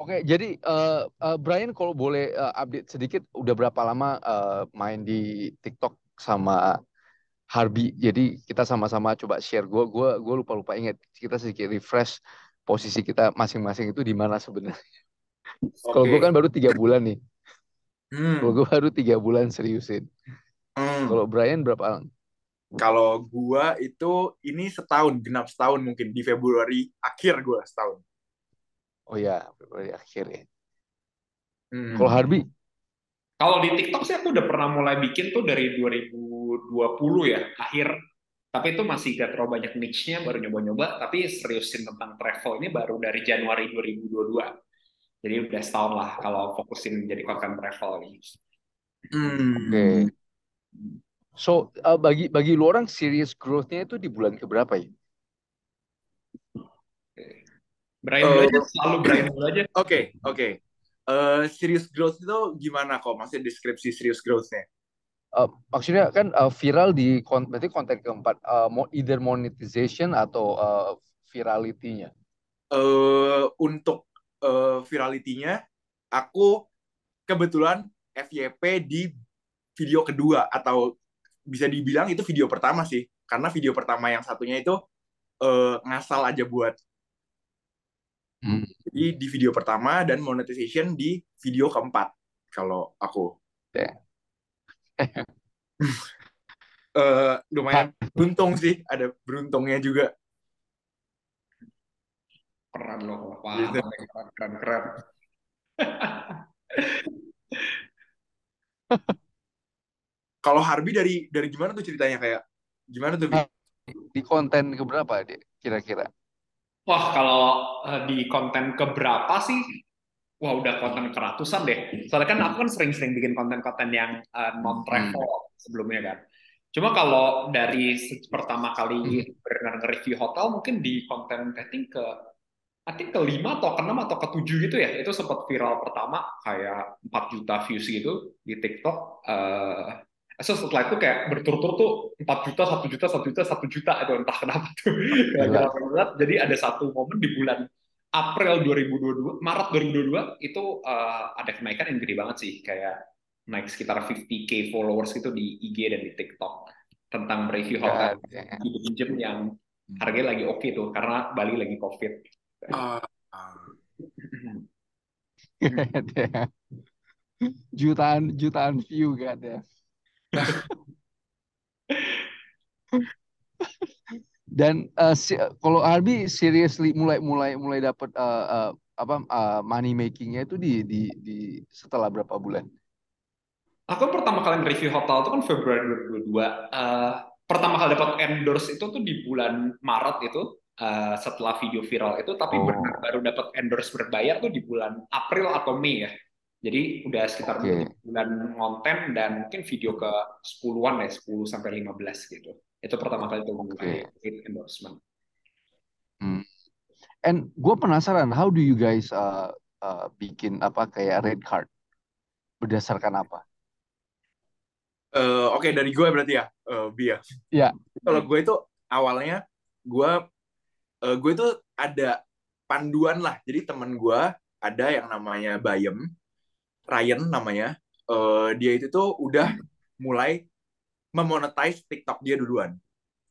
Oke, jadi uh, uh, Brian kalau boleh uh, update sedikit, udah berapa lama uh, main di TikTok sama Harbi? Jadi kita sama-sama coba share. Gue gua gua lupa lupa ingat. Kita sedikit refresh posisi kita masing-masing itu di mana sebenarnya. Okay. Kalau gue kan baru tiga bulan nih. Hmm. Kalau gue baru tiga bulan seriusin. Hmm. Kalau Brian berapa? Kalau gue itu ini setahun, genap setahun mungkin di Februari akhir gue setahun. Oh ya, Februari akhir ya. Hmm. Kalau Harbi? Kalau di TikTok sih aku udah pernah mulai bikin tuh dari 2020 ya, akhir. Tapi itu masih gak terlalu banyak niche-nya, baru nyoba-nyoba. Tapi seriusin tentang travel ini baru dari Januari 2022. Jadi udah setahun lah kalau fokusin jadi konten travel ini. Hmm. Oke. Okay. So uh, bagi bagi lu orang serious growth-nya itu di bulan keberapa ya? Brian dulu aja, selalu Brian dulu aja. Oke, okay, oke. Okay. Uh, eh, serious growth itu gimana kok? Maksudnya deskripsi serious growth-nya? Uh, maksudnya kan uh, viral di konten, berarti konten keempat, uh, either monetization atau uh, virality-nya? Uh, untuk uh, virality-nya, aku kebetulan FYP di video kedua atau bisa dibilang itu video pertama sih, karena video pertama yang satunya itu uh, ngasal aja buat Hmm. Jadi di video pertama dan monetization di video keempat kalau aku. Yeah. uh, lumayan beruntung sih, ada beruntungnya juga. Keren loh, wah, gitu. keren, keren, keren. kalau Harbi dari dari gimana tuh ceritanya kayak gimana tuh? Di konten keberapa deh kira-kira? Wah, kalau uh, di konten keberapa sih? Wah, udah konten keratusan deh. Soalnya kan aku kan sering-sering bikin konten-konten yang uh, non-travel hmm. sebelumnya kan. Cuma kalau dari pertama kali hmm. benar review hotel, mungkin di konten think ke I think ke lima atau ke enam atau ke tujuh gitu ya. Itu sempat viral pertama kayak 4 juta views gitu di TikTok. Uh, So setelah itu kayak berturut-turut tuh 4 juta, 1 juta, 1 juta, 1 juta. Itu entah kenapa tuh. Jadi ada satu momen di bulan April 2022, Maret 2022 itu uh, ada kenaikan yang gede banget sih, kayak naik sekitar 50k followers gitu di IG dan di TikTok tentang review hotel di pinjem yang harganya lagi oke okay tuh karena Bali lagi covid. Uh, jutaan jutaan view gak ada. Dan uh, si, kalau Arbi seriously mulai mulai mulai dapat uh, eh, uh, apa uh, money makingnya itu di, di di setelah berapa bulan? Aku pertama kali review hotel itu kan Februari 2022. Uh, pertama kali dapat endorse itu tuh di bulan Maret itu uh, setelah video viral itu, tapi oh. baru dapat endorse berbayar tuh di bulan April atau Mei ya. Jadi udah sekitar okay. bulan konten dan mungkin video ke 10-an ya, 10 sampai 15 gitu. Itu pertama kali itu okay. endorsement. Hmm. And gue penasaran, how do you guys uh, uh, bikin apa kayak red card? Berdasarkan apa? Uh, Oke, okay, dari gue berarti ya, uh, Bia. Iya. Yeah. Kalau gue itu awalnya gue uh, gue itu ada panduan lah. Jadi teman gue ada yang namanya Bayem Ryan namanya, uh, dia itu tuh udah mulai memonetize TikTok dia duluan.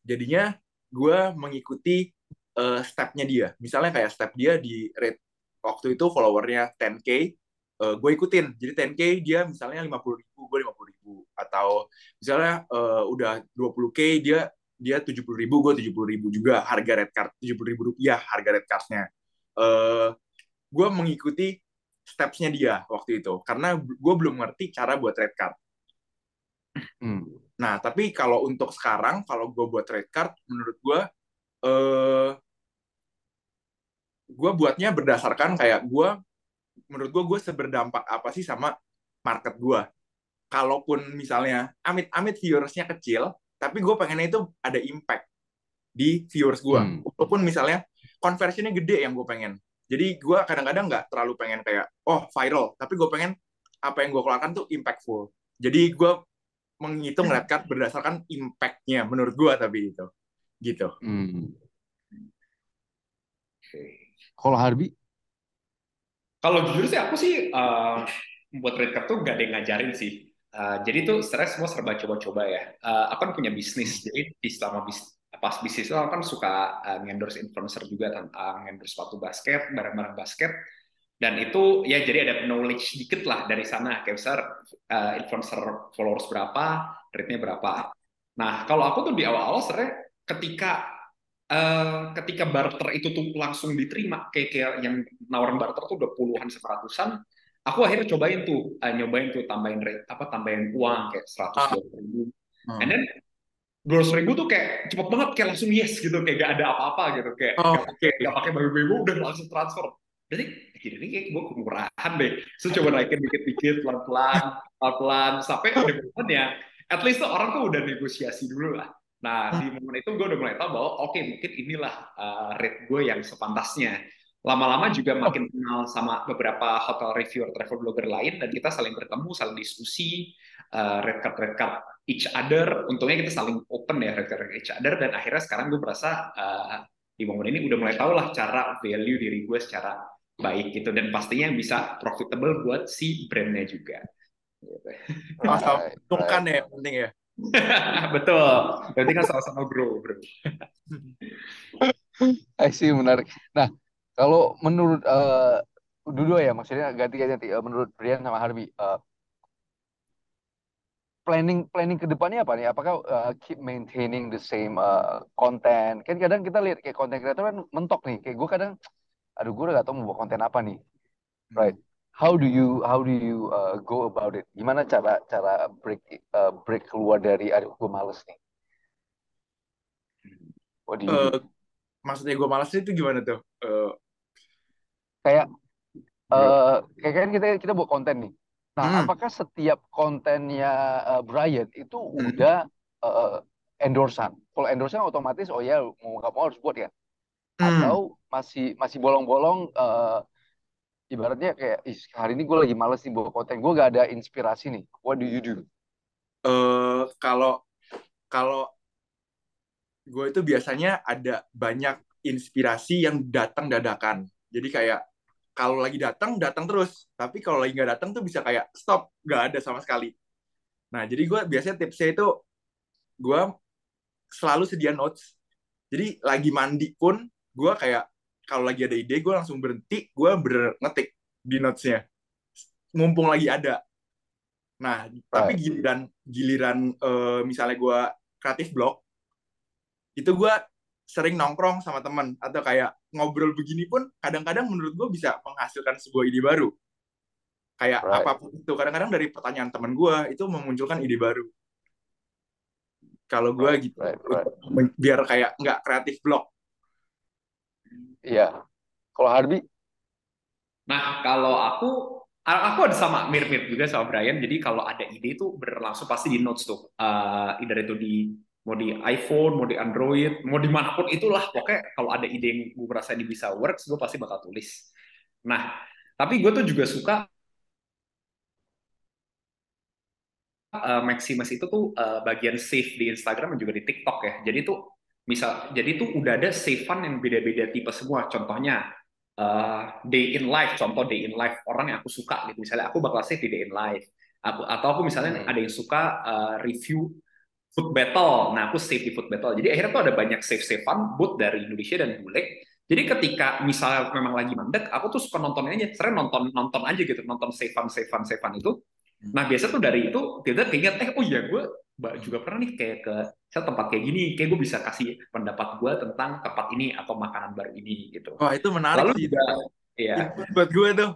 Jadinya gue mengikuti uh, stepnya dia. Misalnya kayak step dia di rate waktu itu followernya 10k, uh, gue ikutin. Jadi 10k dia misalnya 50 ribu, gue 50 ribu. Atau misalnya uh, udah 20k dia dia 70 ribu, gue 70 ribu juga harga red card 70 ribu rupiah harga red cardnya. Uh, gue mengikuti stepsnya dia waktu itu karena gue belum ngerti cara buat red card. Hmm. Nah tapi kalau untuk sekarang kalau gue buat red card menurut gue eh, gue buatnya berdasarkan kayak gue menurut gue gue seberdampak apa sih sama market gue. Kalaupun misalnya amit-amit viewersnya kecil, tapi gue pengennya itu ada impact di viewers gue. Hmm. Walaupun misalnya conversionnya gede yang gue pengen jadi gue kadang-kadang nggak terlalu pengen kayak oh viral, tapi gue pengen apa yang gue keluarkan tuh impactful. Jadi gue menghitung red card berdasarkan impactnya menurut gue tapi itu gitu. Hmm. Kalau Harbi? Kalau jujur sih aku sih uh, buat red card tuh gak ada yang ngajarin sih. Uh, jadi tuh stres semua serba coba-coba ya. Uh, aku kan punya bisnis, jadi di selama bis, pas bisnis itu kan suka uh, ngendorse influencer juga tentang ngendorse sepatu basket, barang-barang basket. Dan itu ya jadi ada knowledge sedikit lah dari sana. Kayak besar uh, influencer followers berapa, rate-nya berapa. Nah kalau aku tuh di awal-awal sebenarnya ketika uh, ketika barter itu tuh langsung diterima kayak kayak yang nawarin barter tuh udah puluhan seratusan aku akhirnya cobain tuh uh, nyobain tuh tambahin rate apa tambahin uang kayak seratus dua ribu hmm. and then dua ribu tuh kayak cepet banget kayak langsung yes gitu kayak gak ada apa-apa gitu. Kayak oh, gak pakai pakai bagi-bagi udah langsung transfer. Jadi ini kayak gue kemurahan deh. So coba naikin dikit-dikit pelan-pelan pelan-pelan sampai ada momen ya at least tuh orang tuh udah negosiasi dulu lah. Nah di momen itu gue udah mulai tahu bahwa oke okay, mungkin inilah uh, rate gue yang sepantasnya. Lama-lama juga makin kenal sama beberapa hotel reviewer, travel blogger lain, dan kita saling bertemu, saling diskusi, uh, red card red card each other. Untungnya kita saling open ya card each other, dan akhirnya sekarang gue merasa uh, di momen ini udah mulai tahu lah cara value diri gue secara baik gitu, dan pastinya bisa profitable buat si brandnya juga. Gitu. Masa right, ya penting ya. Betul. Berarti kan sama-sama grow, bro. I see, menarik. Nah, kalau menurut uh, dua ya maksudnya ganti-ganti uh, menurut Brian sama Harvey uh, planning planning ke depannya apa nih? Apakah uh, keep maintaining the same uh, content? Kan kadang kita lihat kayak konten kreator kan mentok nih. Kayak gue kadang, aduh gue udah gak tau mau buat konten apa nih. Right? How do you how do you uh, go about it? Gimana cara cara break uh, break keluar dari aduh gue males nih? What do you uh, do? Maksudnya gue males itu gimana tuh? Uh, kayak uh, kayak kan kita kita buat konten nih. Nah, hmm. apakah setiap kontennya uh, Brian itu hmm. udah uh, endorsan? Kalau endorsan otomatis oh ya mau nggak mau harus buat ya. Hmm. Atau masih masih bolong-bolong uh, ibaratnya kayak hari ini gue lagi males nih buat konten, gue gak ada inspirasi nih. What do you do? Uh, kalau kalau gue itu biasanya ada banyak inspirasi yang datang dadakan. Jadi kayak kalau lagi datang datang terus. Tapi kalau lagi nggak datang tuh bisa kayak stop nggak ada sama sekali. Nah jadi gue biasanya tipsnya itu gue selalu sedia notes. Jadi lagi mandi pun gue kayak kalau lagi ada ide gue langsung berhenti gue ber ngetik di notesnya. Mumpung lagi ada. Nah tapi giliran giliran uh, misalnya gue kreatif blog itu gue sering nongkrong sama teman atau kayak ngobrol begini pun kadang-kadang menurut gue bisa menghasilkan sebuah ide baru. Kayak right. apa pun itu kadang-kadang dari pertanyaan teman gue itu memunculkan ide baru. Kalau gue right, gitu right, right. biar kayak nggak kreatif blog iya. Kalau Harbi? Nah kalau aku aku ada sama mirip-mirip juga sama Brian. Jadi kalau ada ide itu berlangsung pasti di notes tuh. Uh, either itu di mau di iPhone, mau di Android, mau di mana pun itulah pokoknya kalau ada ide yang gue merasa ini bisa works, gue pasti bakal tulis. Nah, tapi gue tuh juga suka uh, Maximus itu tuh uh, bagian save di Instagram dan juga di TikTok ya. Jadi tuh misal, jadi tuh udah ada save-an yang beda-beda tipe semua. Contohnya uh, day in life, contoh day in life orang yang aku suka gitu. Misalnya aku bakal save di day in life. Aku, atau aku misalnya hmm. ada yang suka uh, review food battle. Nah, aku save di food battle. Jadi akhirnya tuh ada banyak save-savean boot dari Indonesia dan bule. Jadi ketika misalnya memang lagi mandek, aku tuh suka nonton aja, sering nonton nonton aja gitu, nonton save-an save-an save-an itu. Nah, biasa tuh dari itu kita keinget, eh oh iya gue juga pernah nih kayak ke saya tempat kayak gini, kayak gue bisa kasih pendapat gue tentang tempat ini atau makanan baru ini gitu. Wah itu menarik Lalu sih. Juga, ya. Buat gue tuh.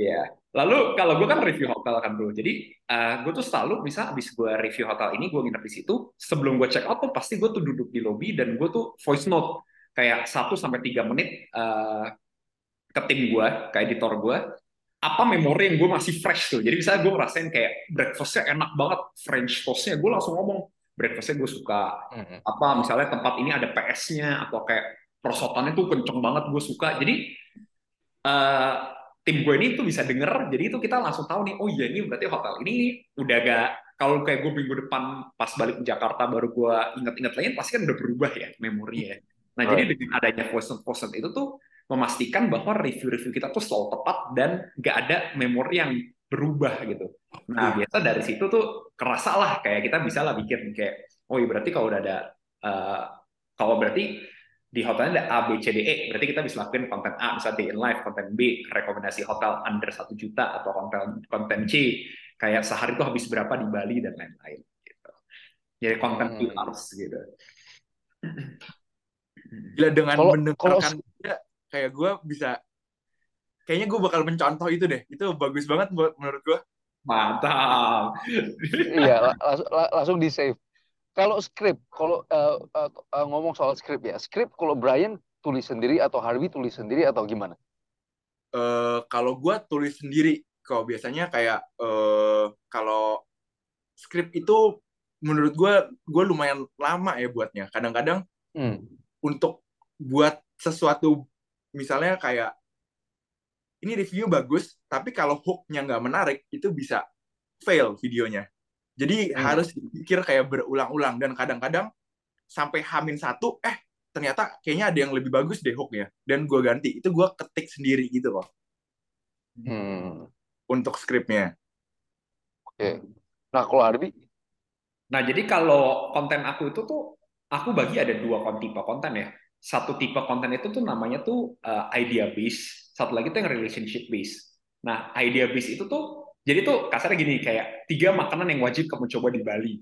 Iya. Lalu kalau gue kan review hotel kan bro, jadi uh, eh, gue tuh selalu bisa abis gue review hotel ini, gue nginep di situ, sebelum gue check out tuh pasti gue tuh duduk di lobby dan gue tuh voice note kayak 1 sampai tiga menit uh, ke tim gue, ke editor gue, apa memori yang gue masih fresh tuh. Jadi misalnya gue ngerasain kayak breakfastnya enak banget, French toastnya, gue langsung ngomong breakfastnya gue suka. Mm-hmm. Apa misalnya tempat ini ada PS-nya atau kayak perosotannya tuh kenceng banget gue suka. Jadi uh, tim gue ini tuh bisa denger jadi itu kita langsung tahu nih oh iya ini berarti hotel ini udah gak kalau kayak gue minggu depan pas balik ke Jakarta baru gue inget-inget lain pasti kan udah berubah ya memori ya nah right. jadi dengan adanya voice itu tuh memastikan bahwa review-review kita tuh selalu tepat dan nggak ada memori yang berubah gitu. Nah biasa dari situ tuh kerasa lah kayak kita bisa lah bikin kayak oh iya berarti kalau udah ada uh, kalau berarti di hotelnya ada A, B, C, D, E. Berarti kita bisa lakuin konten A, misalnya day in life, konten B, rekomendasi hotel under satu juta, atau konten konten C, kayak sehari itu habis berapa di Bali, dan lain-lain. Gitu. Jadi konten hmm. pillars gitu. Gila dengan kalau, mendengarkan kalau... kayak gue bisa, kayaknya gue bakal mencontoh itu deh. Itu bagus banget buat menurut gue. Mantap. iya, langsung, langsung di save kalau skrip, kalau uh, uh, uh, ngomong soal skrip ya, skrip kalau Brian tulis sendiri atau Harvey tulis sendiri atau gimana? Uh, kalau gue tulis sendiri, kalau biasanya kayak uh, kalau skrip itu menurut gue gue lumayan lama ya buatnya. Kadang-kadang hmm. untuk buat sesuatu misalnya kayak ini review bagus, tapi kalau hooknya nggak menarik itu bisa fail videonya. Jadi hmm. harus dipikir kayak berulang-ulang dan kadang-kadang sampai hamin satu, eh ternyata kayaknya ada yang lebih bagus deh hooknya dan gue ganti. Itu gue ketik sendiri gitu loh. Hmm. Untuk skripnya. Oke. Nah kalau Arbi? Nah jadi kalau konten aku itu tuh aku bagi ada dua tipe konten ya. Satu tipe konten itu tuh namanya tuh uh, idea base, satu lagi tuh yang relationship base. Nah idea base itu tuh jadi tuh kasarnya gini, kayak tiga makanan yang wajib kamu coba di Bali.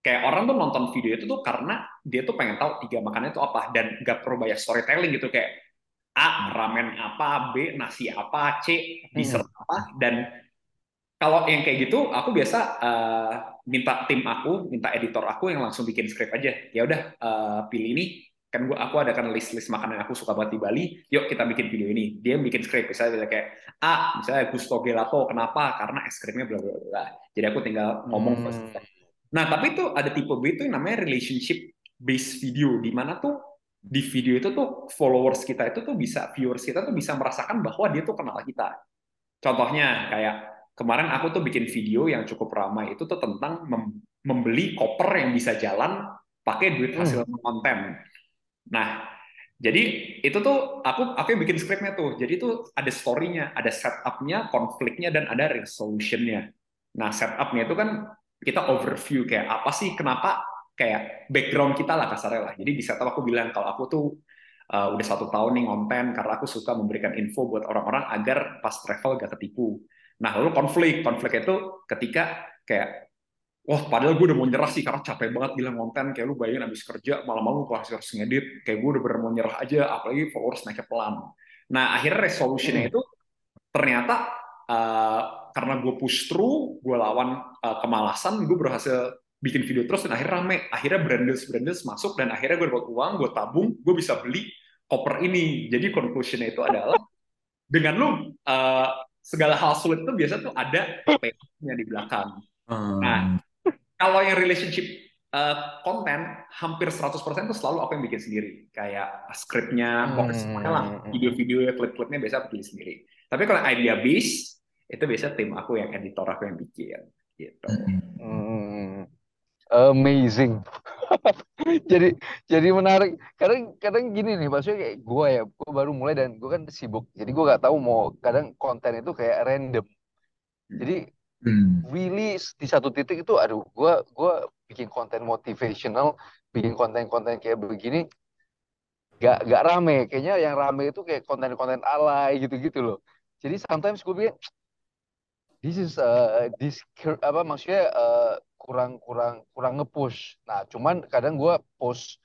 Kayak orang tuh nonton video itu tuh karena dia tuh pengen tahu tiga makanan itu apa dan gak perlu banyak storytelling gitu kayak A ramen apa, B nasi apa, C dessert hmm. apa dan kalau yang kayak gitu aku biasa uh, minta tim aku, minta editor aku yang langsung bikin script aja. Ya udah uh, pilih ini kan gua aku ada kan list-list makanan yang aku suka banget di Bali. Yuk kita bikin video ini. Dia bikin script. Misalnya kayak ah misalnya gusto gelato kenapa? Karena es krimnya bla bla bla. Jadi aku tinggal ngomong hmm. nah tapi itu ada tipe B itu yang namanya relationship based video di mana tuh di video itu tuh followers kita itu tuh bisa viewers kita tuh bisa merasakan bahwa dia tuh kenal kita. Contohnya kayak kemarin aku tuh bikin video yang cukup ramai. Itu tuh tentang membeli koper yang bisa jalan pakai duit hasil hmm. konten Nah, jadi itu tuh aku aku yang bikin skripnya tuh. Jadi itu ada story-nya, ada setup-nya, konfliknya dan ada resolution-nya. Nah, setup-nya itu kan kita overview kayak apa sih kenapa kayak background kita lah kasarnya lah. Jadi di setup aku bilang kalau aku tuh uh, udah satu tahun nih ngonten karena aku suka memberikan info buat orang-orang agar pas travel gak ketipu. Nah, lalu konflik. Konflik itu ketika kayak wah padahal gue udah mau nyerah sih karena capek banget bilang konten kayak lu bayangin abis kerja malam-malam gue harus ngedit kayak gue udah bener mau nyerah aja apalagi followers naiknya pelan nah akhirnya resolutionnya hmm. itu ternyata uh, karena gue push through gue lawan uh, kemalasan gue berhasil bikin video terus dan akhirnya rame akhirnya branders branders masuk dan akhirnya gue dapat uang gue tabung gue bisa beli koper ini jadi conclusionnya itu adalah dengan lu uh, segala hal sulit itu biasa tuh ada payoff-nya di belakang. Hmm. Nah, kalau yang relationship uh, konten hampir 100% itu selalu aku yang bikin sendiri. Kayak skripnya, hmm. pokoknya semuanya lah. Video-video, klip-klipnya biasa bikin sendiri. Tapi kalau idea base, itu biasa tim aku yang editor aku yang bikin. Gitu. Hmm. Amazing. jadi jadi menarik. Kadang kadang gini nih, maksudnya kayak gue ya, gue baru mulai dan gue kan sibuk. Jadi gue gak tahu mau kadang konten itu kayak random. Jadi hmm. really di satu titik itu aduh gue gua bikin konten motivational bikin konten-konten kayak begini gak gak rame. Kayaknya yang rame itu kayak konten-konten alay gitu-gitu loh. Jadi sometimes gue bikin this is uh, this apa maksudnya uh, kurang kurang kurang ngepush. Nah cuman kadang gue post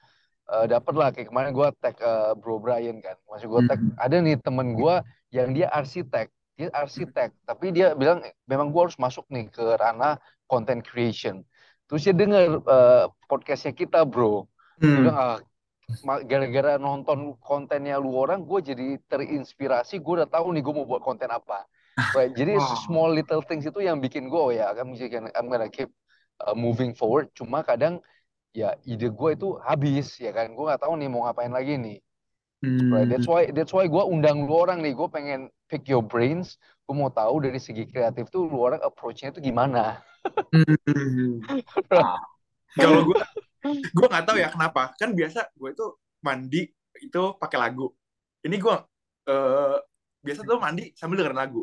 uh, dapet lah. Kayak kemarin gue tag uh, bro Brian kan. Masih gue tag hmm. ada nih temen gue yang dia arsitek dia arsitek tapi dia bilang memang gue harus masuk nih ke ranah content creation terus dia dengar uh, podcastnya kita bro dia hmm. bilang ah gara-gara nonton kontennya lu orang gue jadi terinspirasi gue udah tahu nih gue mau buat konten apa right? jadi wow. small little things itu yang bikin gue oh ya I'm, I'm gonna keep uh, moving forward cuma kadang ya ide gue itu habis ya kan gue nggak tahu nih mau ngapain lagi nih Hmm. Right. That's why that's why gue undang lu orang nih. Gue pengen pick your brains. Gue mau tahu dari segi kreatif tuh lu orang approach-nya itu gimana. hmm. nah, kalau gue gue nggak tahu ya kenapa. Kan biasa gue itu mandi itu pakai lagu. Ini gue eh, biasa tuh mandi sambil dengerin lagu.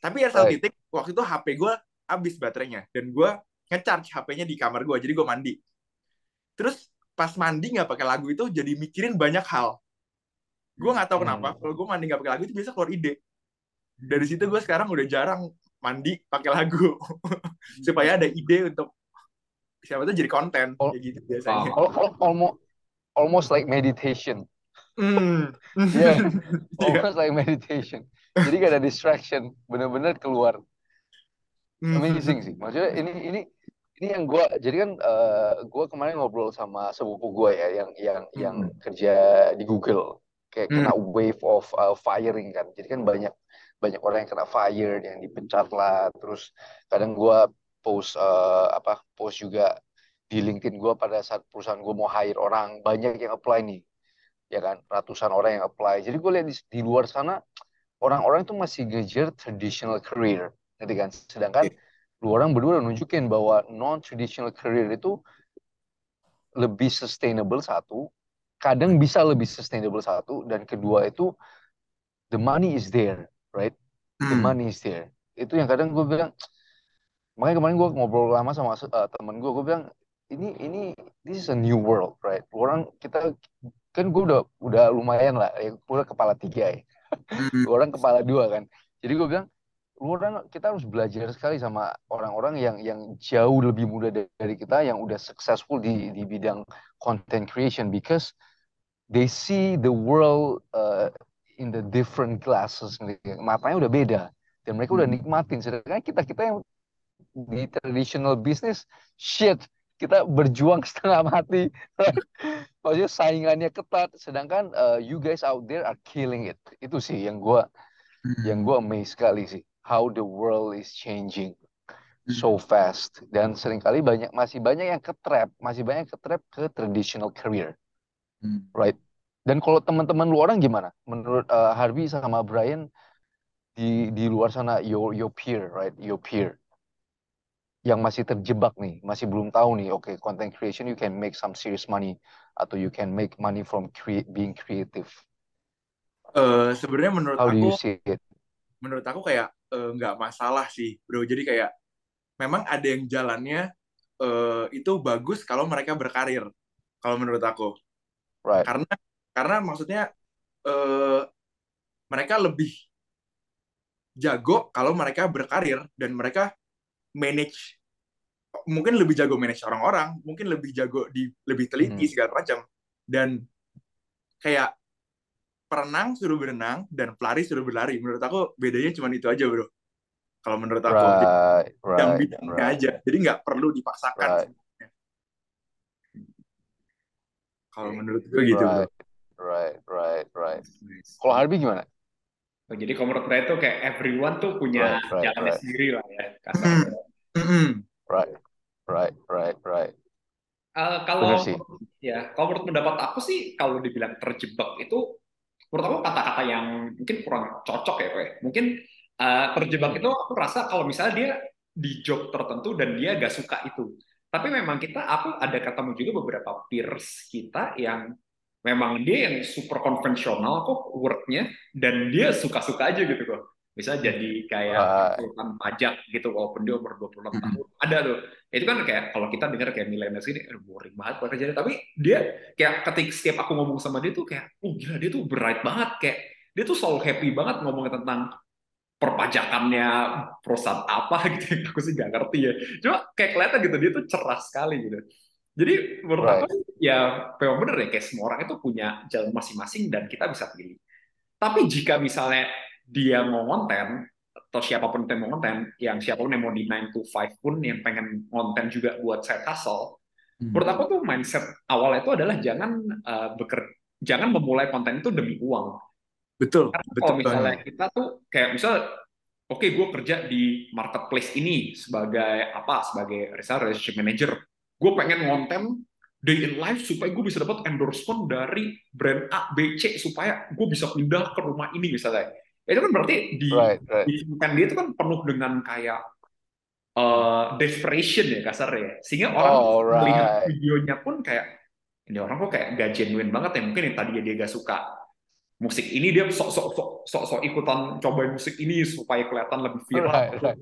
Tapi ada satu titik waktu itu HP gue habis baterainya dan gue ngecharge HP-nya di kamar gue, jadi gue mandi. Terus pas mandi nggak pakai lagu itu jadi mikirin banyak hal. Gue nggak tahu kenapa Hmm. kalau gue mandi nggak pakai lagu itu biasa keluar ide. Dari situ gue sekarang udah jarang mandi pakai lagu supaya ada ide untuk siapa tuh jadi konten Oh. kayak gitu biasanya. Almost almost like meditation. Iya. Iya. Almost like meditation. Jadi gak ada distraction, bener-bener keluar. Hmm. Amazing sih. Maksudnya ini ini ini yang gua jadi kan eh, gua kemarin ngobrol sama sepupu gua ya yang yang yang Hmm. kerja di Google kayak Hmm. kena wave of uh, firing kan. Jadi kan banyak banyak orang yang kena fire, yang dipecat lah. Terus kadang gua post eh, apa post juga di LinkedIn gua pada saat perusahaan gua mau hire orang banyak yang apply nih, ya kan ratusan orang yang apply. Jadi gue lihat di, di luar sana orang-orang itu masih ngejar traditional career, ngerti kan? Sedangkan lu orang berdua udah nunjukin bahwa non-traditional career itu lebih sustainable satu, kadang bisa lebih sustainable satu, dan kedua itu the money is there, right? The Hmm. money is there. Itu yang kadang gue bilang, makanya kemarin gue ngobrol lama sama uh, temen gue, gue bilang ini ini this is a new world, right? Orang kita kan gue udah udah lumayan lah, ya, gue udah kepala tiga ya. Hmm. Orang kepala dua kan. Jadi gue bilang, orang kita harus belajar sekali sama orang-orang yang yang jauh lebih muda dari kita yang udah successful di di bidang content creation because they see the world uh, in the different glasses. Matanya udah beda dan mereka udah Hmm. nikmatin. Sedangkan kita kita yang di traditional business, shit, kita berjuang setengah mati. right? Maksudnya saingannya ketat, sedangkan uh, you guys out there are killing it. Itu sih yang gua yang Hmm. gue amazed sekali sih how the world is changing Hmm. so fast dan sering kali banyak masih banyak yang ke trap masih banyak ke trap ke traditional career Hmm. right. Dan kalau teman-teman lu orang gimana? Menurut uh, Harvey sama Brian di di luar sana your your peer right? Your peer. Yang masih terjebak nih masih belum tahu nih oke content creation you can make some serious money atau you can make money from crea- being creative. Eh, sebenarnya menurut how aku menurut aku kayak eh, nggak masalah sih bro. Jadi kayak memang ada yang jalannya eh, itu bagus kalau mereka berkarir kalau menurut aku right. Karena karena maksudnya eh, mereka lebih jago kalau mereka berkarir dan mereka manage mungkin lebih jago manage orang-orang mungkin lebih jago di lebih teliti Hmm. segala macam. Dan kayak perenang suruh berenang dan pelari suruh berlari. Menurut aku bedanya cuma itu aja bro. Kalau menurut aku. Jadi, right yang right bidangnya right. aja. Jadi nggak perlu dipaksakan Right. sebenarnya. Kalau menurut gue gitu bro Right, right, right, right. Kalau Harvey gimana? Oh, Jadi kalau menurut saya tuh kayak everyone tuh punya Right, right, jalannya right. sendiri lah ya kasarnya. Mm-mm. Right, right, right, right. Eh, kalau ya kalau menurut pendapat aku sih kalau dibilang terjebak itu menurut aku kata-kata yang mungkin kurang cocok ya Pak. Mungkin eh, terjebak itu aku rasa kalau misalnya dia di job tertentu dan dia gak suka itu. Tapi memang kita aku ada ketemu juga beberapa peers kita yang memang dia yang super konvensional kok worknya dan dia suka-suka aja gitu kok. Bisa jadi kayak konsultan pajak gitu walaupun dia umur 26 Mhm. tahun. Ada tuh. Itu kan kayak kalau kita dengar kayak milenial ini aduh, boring banget buat kerjanya tapi dia kayak ketik setiap aku ngomong sama dia tuh kayak oh gila dia tuh bright banget kayak dia tuh selalu happy banget ngomongin tentang perpajakannya perusahaan apa gitu. Aku sih gak ngerti ya. Cuma kayak kelihatan gitu dia tuh cerah sekali gitu. Jadi menurut Right. aku ya memang bener ya kayak semua orang itu punya jalan masing-masing dan kita bisa pilih. Tapi jika misalnya dia mau konten atau siapa pun yang mau konten yang siapa pun yang mau di 9 to 5 pun yang pengen konten juga buat side hustle menurut aku tuh mindset awalnya itu adalah jangan uh, beker jangan memulai konten itu demi uang betul karena betul kalau misalnya banget. kita tuh kayak misal oke gue kerja di marketplace ini sebagai apa sebagai reseller relationship manager gue pengen ngonten day in life supaya gue bisa dapat endorsement dari brand A B C supaya gue bisa pindah ke rumah ini misalnya itu kan berarti di Right, right. di konten dia itu kan penuh dengan kayak eh, desperation ya kasarnya sehingga orang Oh, melihat right. videonya pun kayak ini orang kok kayak gak genuine banget ya mungkin yang tadinya dia gak suka musik ini dia sok sok sok sok sok ikutan cobain musik ini supaya kelihatan lebih viral Right, right.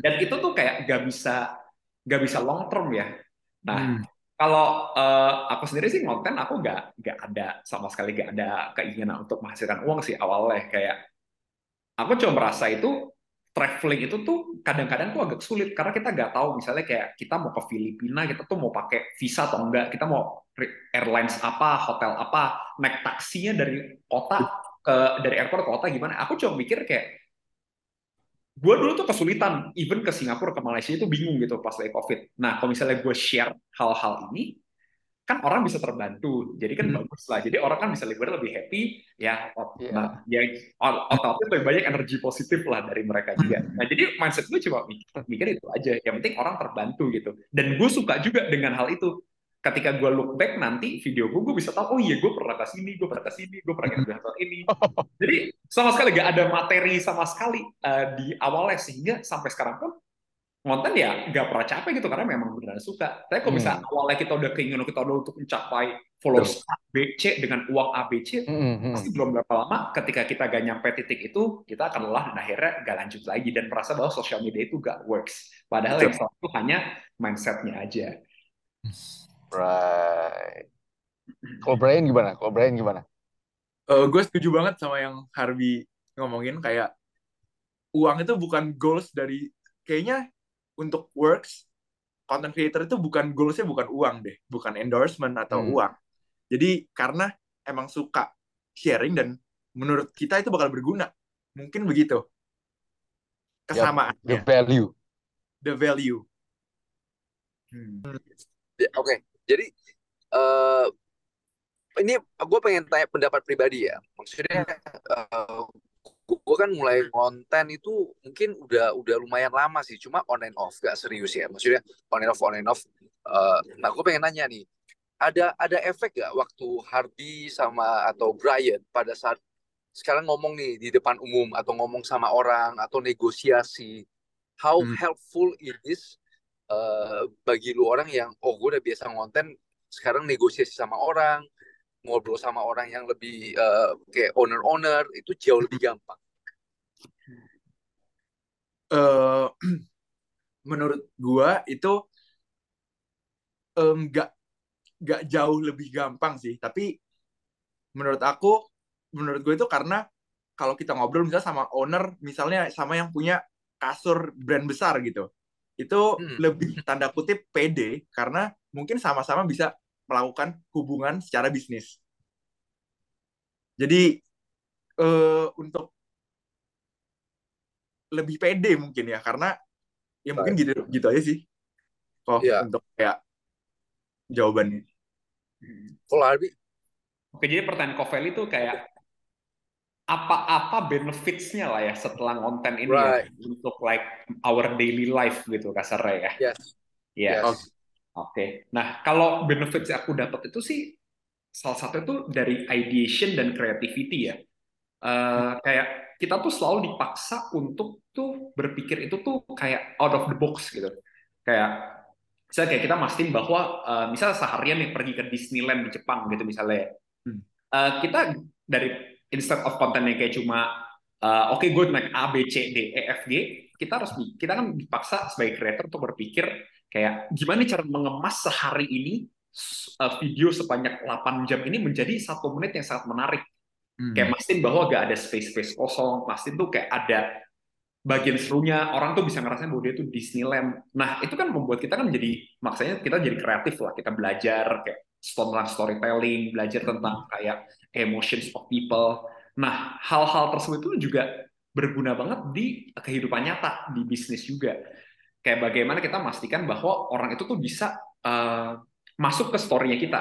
dan itu tuh kayak gak bisa gak bisa long term ya nah Hmm. kalau eh, aku sendiri sih konten aku gak gak ada sama sekali gak ada keinginan untuk menghasilkan uang sih awalnya kayak aku cuma merasa itu traveling itu tuh kadang-kadang tuh agak sulit. Karena kita nggak tahu misalnya kayak kita mau ke Filipina kita tuh mau pakai visa atau enggak. Kita mau airlines apa hotel apa naik taksinya dari kota ke dari airport ke kota gimana. Aku cuma mikir kayak gue dulu tuh kesulitan. Even ke Singapura ke Malaysia itu bingung gitu pas lagi covid. Nah kalau misalnya gue share hal-hal ini kan orang bisa terbantu jadi kan Hmm. bagus lah. Jadi orang kan bisa lebih lebih happy ya ot- Iya. nah, ya otomatis lebih banyak energi positif lah dari mereka juga. Nah jadi mindset gue cuma mikir, mikir itu aja. Yang penting orang terbantu gitu. Dan gue suka juga dengan hal itu. Ketika gue look back nanti video gue gue bisa tahu oh iya gue pernah ke sini gue pernah ke sini gue pernah ke hal ini. Jadi sama sekali gak ada materi sama sekali eh, di awalnya sehingga sampai sekarang pun konten ya nggak pernah capek gitu karena memang benar suka. Tapi kalau misalnya awalnya kita udah keinginan kita udah untuk mencapai followers ABC dengan uang ABC, Hmm, hmm. pasti belum berapa lama ketika kita gak nyampe titik itu kita akan lelah dan akhirnya gak lanjut lagi dan merasa bahwa sosial media itu gak works. Padahal yang salah itu hanya mindsetnya aja. Right. Kalau Brian gimana? Kalau Brian gimana? Eh, gue setuju banget sama yang Harvey ngomongin kayak uang itu bukan goals dari kayaknya untuk works content creator itu bukan goalsnya bukan uang deh bukan endorsement atau Hmm. uang jadi karena emang suka sharing dan menurut kita itu bakal berguna mungkin begitu The kesamaannya value. the value Hmm. Ya, Oke, jadi eh ini gue pengen tanya pendapat pribadi ya. Maksudnya gue kan mulai konten itu mungkin udah udah lumayan lama sih, cuma on and off, gak serius ya. Maksudnya on and off, on and off. Eh, nah, gue pengen nanya nih, ada ada efek gak waktu Hardy sama atau Brian pada saat sekarang ngomong nih di depan umum atau ngomong sama orang atau negosiasi, how Hmm. helpful it is eh, bagi lu orang yang oh gue udah biasa ngonten sekarang negosiasi sama orang ngobrol sama orang yang lebih eh, kayak owner-owner itu jauh lebih gampang Eh, menurut gua itu nggak nggak jauh lebih gampang sih tapi menurut aku menurut gue itu karena kalau kita ngobrol misalnya sama owner misalnya sama yang punya kasur brand besar gitu itu Hmm. lebih tanda kutip pede karena mungkin sama-sama bisa melakukan hubungan secara bisnis jadi eh, untuk lebih pede mungkin ya karena ya mungkin gitu gitu aja sih kok Iya. untuk kayak jawabannya kalau Hardy Oke, jadi pertanyaan Kovel itu kayak apa-apa benefits-nya lah ya setelah konten ini ya, Right. untuk like our daily life gitu kasarnya ya. yes Iya. yes Oke. Nah, kalau benefits yang aku dapat itu sih salah satu itu dari ideation dan creativity ya. Eh, kayak kita tuh selalu dipaksa untuk tuh berpikir itu tuh kayak out of the box gitu. Kayak misalnya kayak kita mastiin bahwa eh, misalnya seharian nih pergi ke Disneyland di Jepang gitu misalnya. Hmm. Eh, kita dari instead of kontennya kayak cuma eh, oke gue naik A B C D E F G, kita harus kita kan dipaksa sebagai creator untuk berpikir kayak gimana cara mengemas sehari ini uh, video sebanyak 8 jam ini menjadi satu menit yang sangat menarik. Hmm. Kayak mastiin bahwa gak ada space-space kosong, mastiin tuh kayak ada bagian serunya, orang tuh bisa ngerasain bahwa dia tuh Disneyland. Nah, itu kan membuat kita kan jadi, maksudnya kita jadi kreatif lah, kita belajar kayak tentang storytelling, belajar tentang kayak emotions of people. Nah, hal-hal tersebut itu juga berguna banget di kehidupan nyata, di bisnis juga kayak bagaimana kita memastikan bahwa orang itu tuh bisa uh, masuk ke story-nya kita.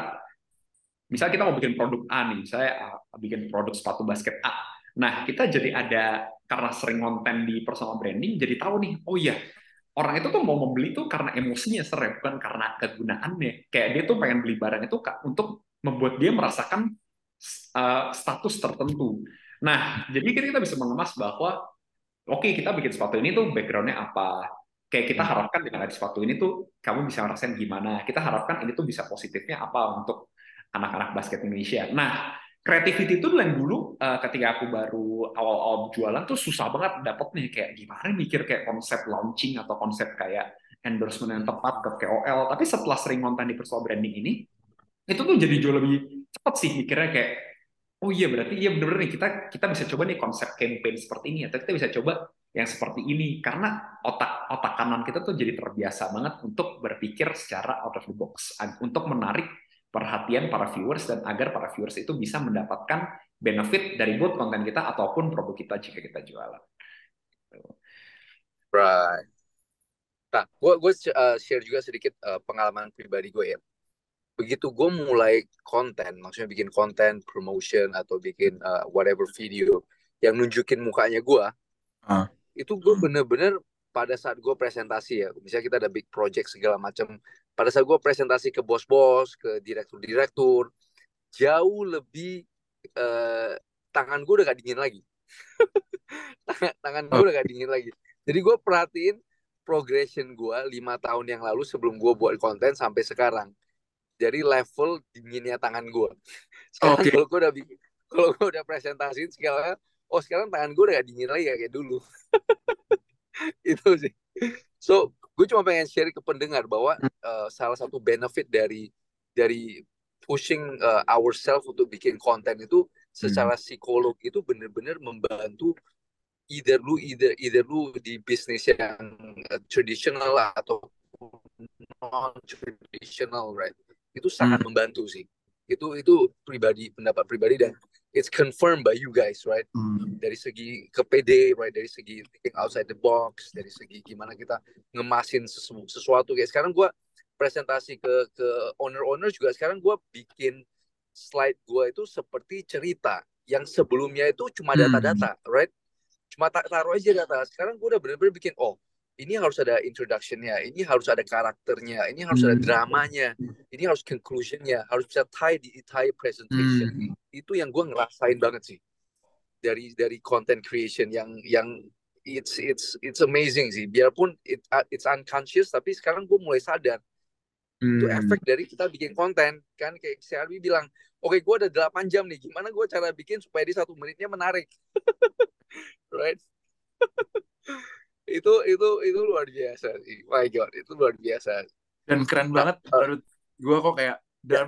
Misalnya kita mau bikin produk A nih, saya uh, bikin produk sepatu basket A. Nah, kita jadi ada karena sering konten di personal branding, jadi tahu nih, oh iya, orang itu tuh mau membeli tuh karena emosinya sering, bukan karena kegunaannya. Kayak dia tuh pengen beli barang itu Kak, untuk membuat dia merasakan uh, status tertentu. Nah, jadi kita bisa mengemas bahwa oke okay, kita bikin sepatu ini tuh backgroundnya apa, kayak kita harapkan dengan ada sepatu ini tuh kamu bisa ngerasain gimana. Kita harapkan ini tuh bisa positifnya apa untuk anak-anak basket Indonesia. Nah, creativity itu yang dulu uh, ketika aku baru awal-awal jualan tuh susah banget dapet nih kayak gimana mikir kayak konsep launching atau konsep kayak endorsement yang tepat ke KOL. Tapi setelah sering konten di personal branding ini, itu tuh jadi jauh lebih cepat sih mikirnya kayak oh iya berarti iya bener-bener nih kita kita bisa coba nih konsep campaign seperti ini atau kita bisa coba yang seperti ini karena otak otak kanan kita tuh jadi terbiasa banget untuk berpikir secara out of the box untuk menarik perhatian para viewers dan agar para viewers itu bisa mendapatkan benefit dari both konten kita ataupun produk kita jika kita jualan. Right. Nah, gue gue uh, share juga sedikit uh, pengalaman pribadi gue ya. Begitu gue mulai konten, maksudnya bikin konten promotion atau bikin uh, whatever video yang nunjukin mukanya gue, uh. itu gue bener-bener pada saat gue presentasi ya, misalnya kita ada big project segala macam, pada saat gue presentasi ke bos-bos, ke direktur-direktur, jauh lebih uh, tangan gue udah gak dingin lagi. tangan, tangan gue udah gak dingin lagi. Jadi gue perhatiin progression gue lima tahun yang lalu sebelum gue buat konten sampai sekarang. Jadi level dinginnya tangan gue. Sekarang okay. kalau gue udah bikin, kalau gue udah presentasiin segala, oh sekarang tangan gue udah gak dingin lagi kayak dulu. itu sih so gue cuma pengen share ke pendengar bahwa uh, salah satu benefit dari dari pushing uh, ourselves untuk bikin konten itu secara hmm. psikolog itu benar-benar membantu either lu either either lu di bisnis yang uh, tradisional atau non tradisional right itu sangat hmm. membantu sih itu itu pribadi pendapat pribadi dan it's confirmed by you guys, right? Hmm. Dari segi kepede, right? Dari segi thinking outside the box, dari segi gimana kita ngemasin sesu sesuatu. Kayak sekarang gue presentasi ke ke owner-owner juga sekarang gue bikin slide gue itu seperti cerita yang sebelumnya itu cuma hmm. data-data, right? Cuma taruh aja data. Sekarang gue udah bener-bener bikin, oh ini harus ada introductionnya, ini harus ada karakternya, ini harus ada hmm. dramanya, ini harus conclusionnya, harus bisa tie di entire presentation. Hmm. Itu yang gue ngerasain banget sih dari dari content creation yang yang it's it's it's amazing sih. Biarpun it, it's unconscious, tapi sekarang gue mulai sadar hmm. itu efek dari kita bikin konten kan kayak si Arbi bilang, oke okay, gue ada 8 jam nih, gimana gue cara bikin supaya di satu menitnya menarik, right? Itu itu itu luar biasa sih my god itu luar biasa dan keren nah, banget uh, menurut gue kok kayak dan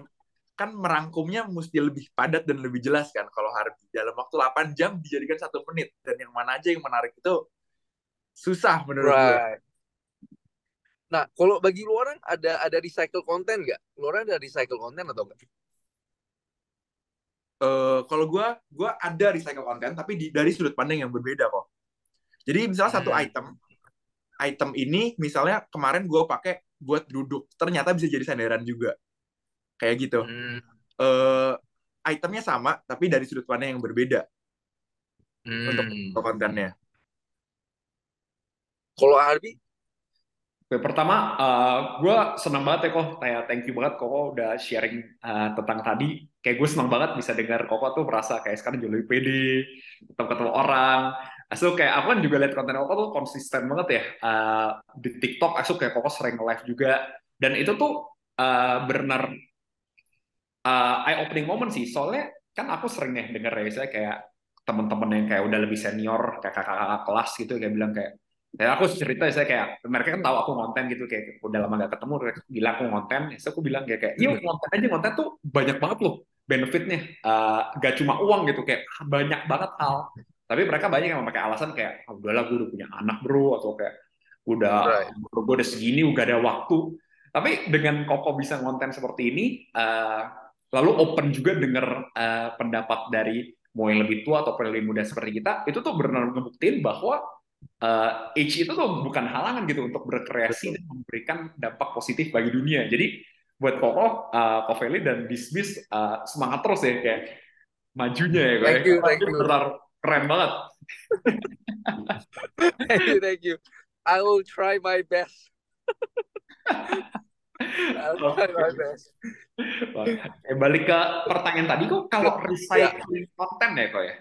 kan merangkumnya mesti lebih padat dan lebih jelas kan kalau Harbi dalam waktu 8 jam dijadikan satu menit dan yang mana aja yang menarik itu susah menurut right. gue. Nah, kalau bagi lu orang ada ada recycle konten nggak? Lu orang ada recycle konten atau enggak? Uh, kalau gue, gue ada recycle konten tapi di, dari sudut pandang yang berbeda kok. Jadi misalnya satu hmm. item, item ini misalnya kemarin gue pakai buat duduk, ternyata bisa jadi sandaran juga, kayak gitu. Hmm. Uh, itemnya sama, tapi dari sudut pandang yang berbeda hmm. untuk kontennya. Kalau Arbi? Oke, pertama, uh, eh, gue senang banget ya kok, kayak thank you banget kok udah sharing uh, tentang tadi. Kayak gue senang banget bisa dengar kok tuh merasa kayak sekarang jauh lebih pede, ketemu ketemu orang, So kayak aku kan juga lihat konten Koko tuh konsisten banget ya uh, di TikTok. Aku kayak Koko sering live juga dan itu tuh uh, benar uh, eye opening moment sih. Soalnya kan aku sering nih denger ya saya kayak teman-teman yang kayak udah lebih senior kayak kakak-kakak kelas gitu kayak bilang kayak ya aku cerita saya kayak mereka kan tahu aku konten gitu kayak udah lama gak ketemu mereka bilang aku konten ya so aku bilang kayak kayak iya konten aja konten tuh banyak banget loh benefitnya uh, gak cuma uang gitu kayak banyak banget hal tapi mereka banyak yang memakai alasan kayak oh, udahlah gue udah punya anak bro atau kayak udah right. gue udah segini udah ada waktu tapi dengan Koko bisa konten seperti ini uh, lalu open juga dengar uh, pendapat dari mau yang lebih tua atau yang lebih muda seperti kita itu tuh benar ngebuktiin bahwa uh, age itu tuh bukan halangan gitu untuk berkreasi dan memberikan dampak positif bagi dunia jadi buat Koko, uh, Koveli dan Bisbis uh, semangat terus ya kayak majunya ya kayak thank you, thank you. benar keren banget. thank you, thank you. I will try my best. I'll try my best. Eh, balik ke pertanyaan tadi kok kalau ya. recycling ya. konten ya kok ya.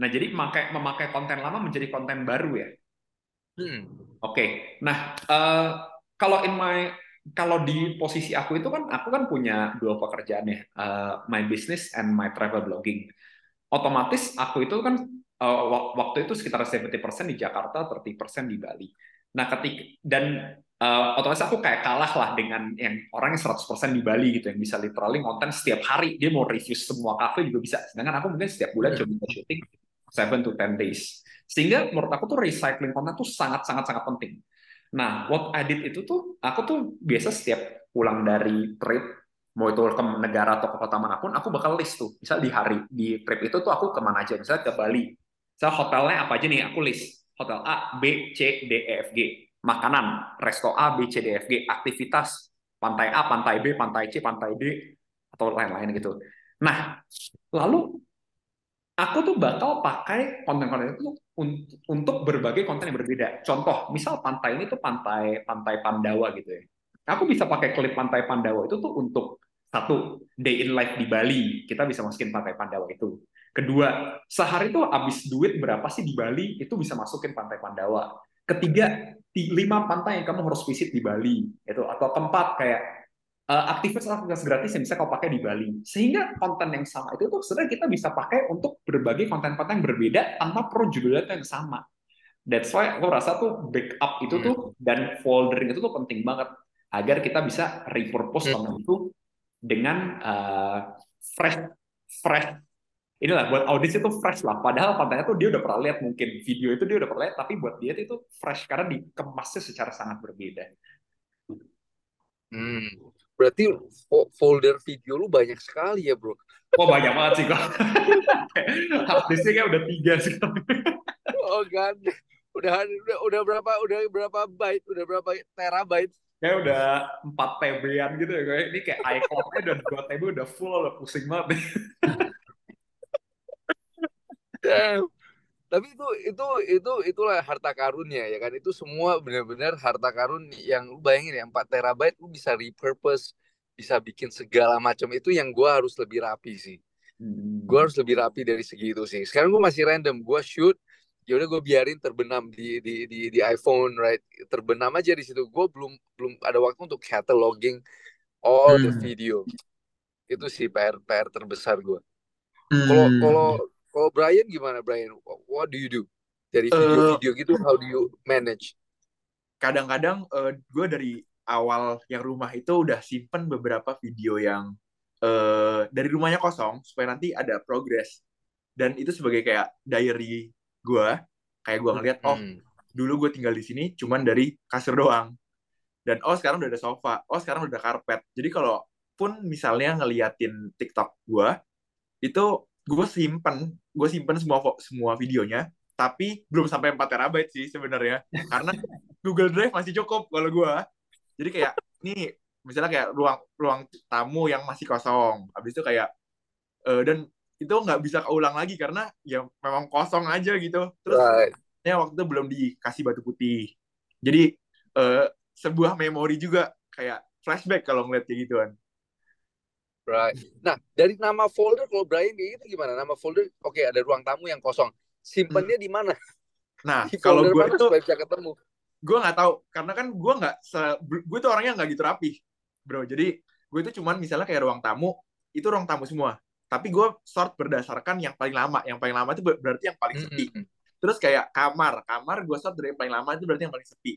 Nah jadi memakai memakai konten lama menjadi konten baru ya. Hmm. Oke. Okay. Nah uh, kalau in my kalau di posisi aku itu kan aku kan punya dua pekerjaan ya, uh, my business and my travel blogging. Otomatis aku itu kan uh, waktu itu sekitar 70% di Jakarta, 30% di Bali. Nah, ketika dan uh, otomatis aku kayak kalah lah dengan yang orang yang 100% di Bali gitu yang bisa literally konten setiap hari dia mau review semua cafe juga bisa. Sedangkan aku mungkin setiap bulan cuma syuting 7 to 10 days. Sehingga menurut aku tuh recycling konten tuh sangat sangat sangat penting. Nah, what I did itu tuh aku tuh biasa setiap pulang dari trip mau itu ke negara atau ke kota mana pun, aku bakal list tuh. Misal di hari di trip itu tuh aku ke mana aja, misalnya ke Bali. Misal hotelnya apa aja nih, aku list. Hotel A, B, C, D, E, F, G. Makanan, resto A, B, C, D, E, F, G. Aktivitas, pantai A, pantai B, pantai C, pantai D, atau lain-lain gitu. Nah, lalu aku tuh bakal pakai konten-konten itu untuk berbagai konten yang berbeda. Contoh, misal pantai ini tuh pantai pantai Pandawa gitu ya. Aku bisa pakai klip pantai Pandawa itu tuh untuk satu day in life di Bali, kita bisa masukin pantai Pandawa itu. Kedua, sehari itu habis duit berapa sih di Bali, itu bisa masukin pantai Pandawa. Ketiga, lima pantai yang kamu harus visit di Bali, itu atau keempat kayak uh, aktivitas aktivitas gratis yang bisa kau pakai di Bali. Sehingga konten yang sama itu tuh sebenarnya kita bisa pakai untuk berbagai konten-konten yang berbeda tanpa perlu judulnya yang sama. That's why aku rasa tuh backup itu tuh hmm. dan foldering itu tuh penting banget agar kita bisa repurpose hmm. konten itu dengan uh, fresh fresh inilah buat audiens itu fresh lah padahal kontennya tuh dia udah pernah lihat mungkin video itu dia udah pernah lihat tapi buat dia itu fresh karena dikemasnya secara sangat berbeda. Hmm. Berarti folder video lu banyak sekali ya, bro. Oh, banyak banget sih kok. Harddisknya kayak udah tiga sih. oh, kan. Udah, udah udah berapa udah berapa byte? Udah berapa terabyte? Kayak udah 4 TB-an gitu ya. Kayak ini kayak iCloud-nya udah 2 TB udah full, udah pusing banget. Tapi itu itu itu itulah harta karunnya ya kan itu semua benar-benar harta karun yang lu bayangin ya 4 terabyte lu bisa repurpose bisa bikin segala macam itu yang gua harus lebih rapi sih hmm. gua harus lebih rapi dari segi itu sih sekarang gua masih random gua shoot ya udah gue biarin terbenam di di di di iPhone right terbenam aja di situ gue belum belum ada waktu untuk cataloging all hmm. the video itu sih PR PR terbesar gue kalau hmm. kalau kalau Brian gimana Brian? What do you do? Dari video-video uh, gitu, how do you manage? Kadang-kadang uh, gue dari awal yang rumah itu udah simpen beberapa video yang uh, dari rumahnya kosong supaya nanti ada progress. Dan itu sebagai kayak diary gue, kayak gue ngeliat, oh hmm. dulu gue tinggal di sini cuman dari kasur doang. Dan oh sekarang udah ada sofa, oh sekarang udah ada karpet. Jadi kalau pun misalnya ngeliatin TikTok gue, itu gue simpen gue simpen semua semua videonya tapi belum sampai 4 terabyte sih sebenarnya karena Google Drive masih cukup kalau gue jadi kayak nih misalnya kayak ruang ruang tamu yang masih kosong habis itu kayak uh, dan itu nggak bisa keulang lagi karena ya memang kosong aja gitu terus right. ya waktu itu belum dikasih batu putih jadi uh, sebuah memori juga kayak flashback kalau ngeliat kayak gituan Right. Nah, dari nama folder kalau Brian kayak gitu gimana? Nama folder, oke okay, ada ruang tamu yang kosong. Simpannya hmm. di mana? Nah, di kalau gue itu bisa ketemu. Gue nggak tahu karena kan gue nggak gue tuh orangnya nggak gitu rapi, bro. Jadi gue itu cuman misalnya kayak ruang tamu itu ruang tamu semua. Tapi gue sort berdasarkan yang paling lama. Yang paling lama itu berarti yang paling sepi. Mm -hmm. Terus kayak kamar, kamar gue sort dari yang paling lama itu berarti yang paling sepi.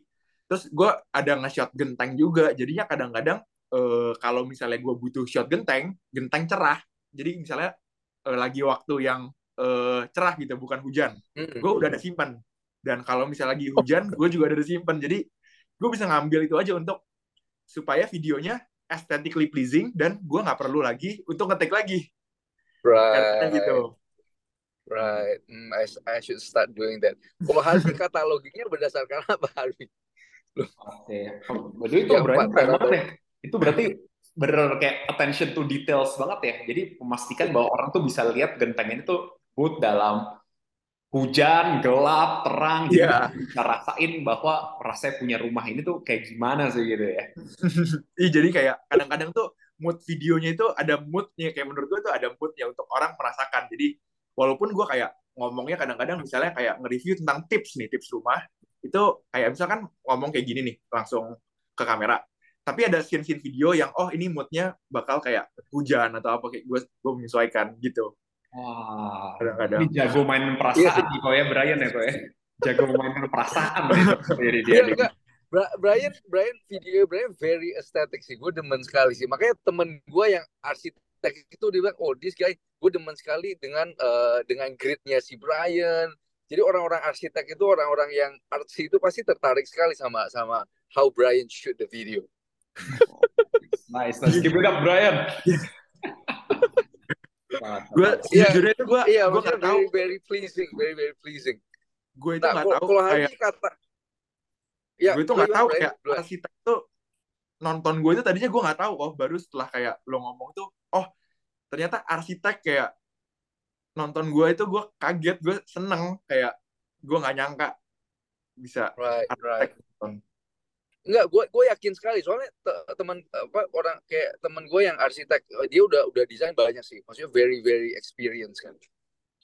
Terus gue ada nge-shot genteng juga. Jadinya kadang-kadang uh, kalau misalnya gue butuh shot genteng, genteng cerah. Jadi misalnya uh, lagi waktu yang uh, cerah gitu, bukan hujan, mm-hmm. gue udah ada simpan. Dan kalau misalnya lagi hujan, gue juga ada simpan. Jadi gue bisa ngambil itu aja untuk supaya videonya aesthetically pleasing dan gue nggak perlu lagi untuk ngetik lagi. Right. gitu. Right. Mm, I, I should start doing that. Kalau Harvey katalogingnya berdasarkan apa Harvey? Oke. Okay. Jadi itu berarti banget itu berarti bener kayak attention to details banget ya. Jadi memastikan bahwa orang tuh bisa lihat genteng ini tuh boot dalam hujan, gelap, terang, gitu. Yeah. bisa rasain bahwa rasanya punya rumah ini tuh kayak gimana sih gitu ya. Iya jadi kayak kadang-kadang tuh mood videonya itu ada moodnya kayak menurut gue tuh ada moodnya untuk orang merasakan. Jadi walaupun gue kayak ngomongnya kadang-kadang misalnya kayak nge-review tentang tips nih tips rumah itu kayak misalkan ngomong kayak gini nih langsung ke kamera tapi ada scene-scene video yang oh ini moodnya bakal kayak hujan atau apa kayak gue gue menyesuaikan gitu Wah, kadang-kadang ini jago main Iya perasaan sih. nih kok ya Brian ya kok ya. Jago main perasaan gitu. Jadi dia Iya nih. enggak. Bra- Brian Brian video Brian very aesthetic sih. Gue demen sekali sih. Makanya temen gue yang arsitek itu dia bilang, oh this guy gue demen sekali dengan eh, dengan gridnya si Brian. Jadi orang-orang arsitek itu orang-orang yang artsy itu pasti tertarik sekali sama sama how Brian shoot the video. Nice, nice. Give it up Brian. Gue Iya. itu gue Iya, gue maksudnya nggak tahu very very pleasing, very very pleasing. gue itu Nah, nggak kalau tahu kalau kayak kata ya, gue tuh lu nggak tahu Brian? kayak arsitek tuh nonton gue itu tadinya gue nggak tahu oh baru setelah kayak lo ngomong tuh oh ternyata arsitek kayak nonton gue itu gue kaget gue seneng kayak gue nggak nyangka bisa Right, right. arsitek nonton Enggak, gue gue yakin sekali soalnya te- teman apa orang kayak teman gue yang arsitek dia udah udah desain banyak sih, maksudnya very very experienced kan.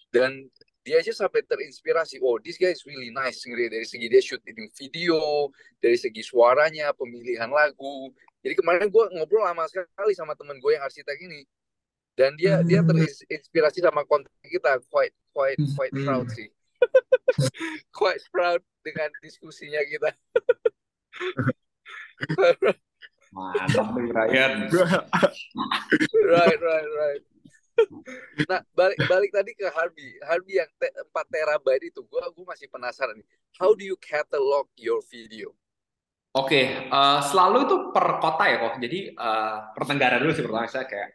Dan dia aja sampai terinspirasi, oh this guy is really nice dari dari segi dia shooting video, dari segi suaranya, pemilihan lagu. Jadi kemarin gue ngobrol lama sekali sama teman gue yang arsitek ini, dan dia dia terinspirasi sama konten kita, quite quite quite proud sih, quite proud dengan diskusinya kita. Mantap nih Brian. right, right, right. Nah, balik balik tadi ke Harvey. Harvey yang te 4 terabyte itu, gua gua masih penasaran nih. How do you catalog your video? Oke, eh, selalu itu per kota ya kok. Jadi eh, per negara dulu sih pertama saya kayak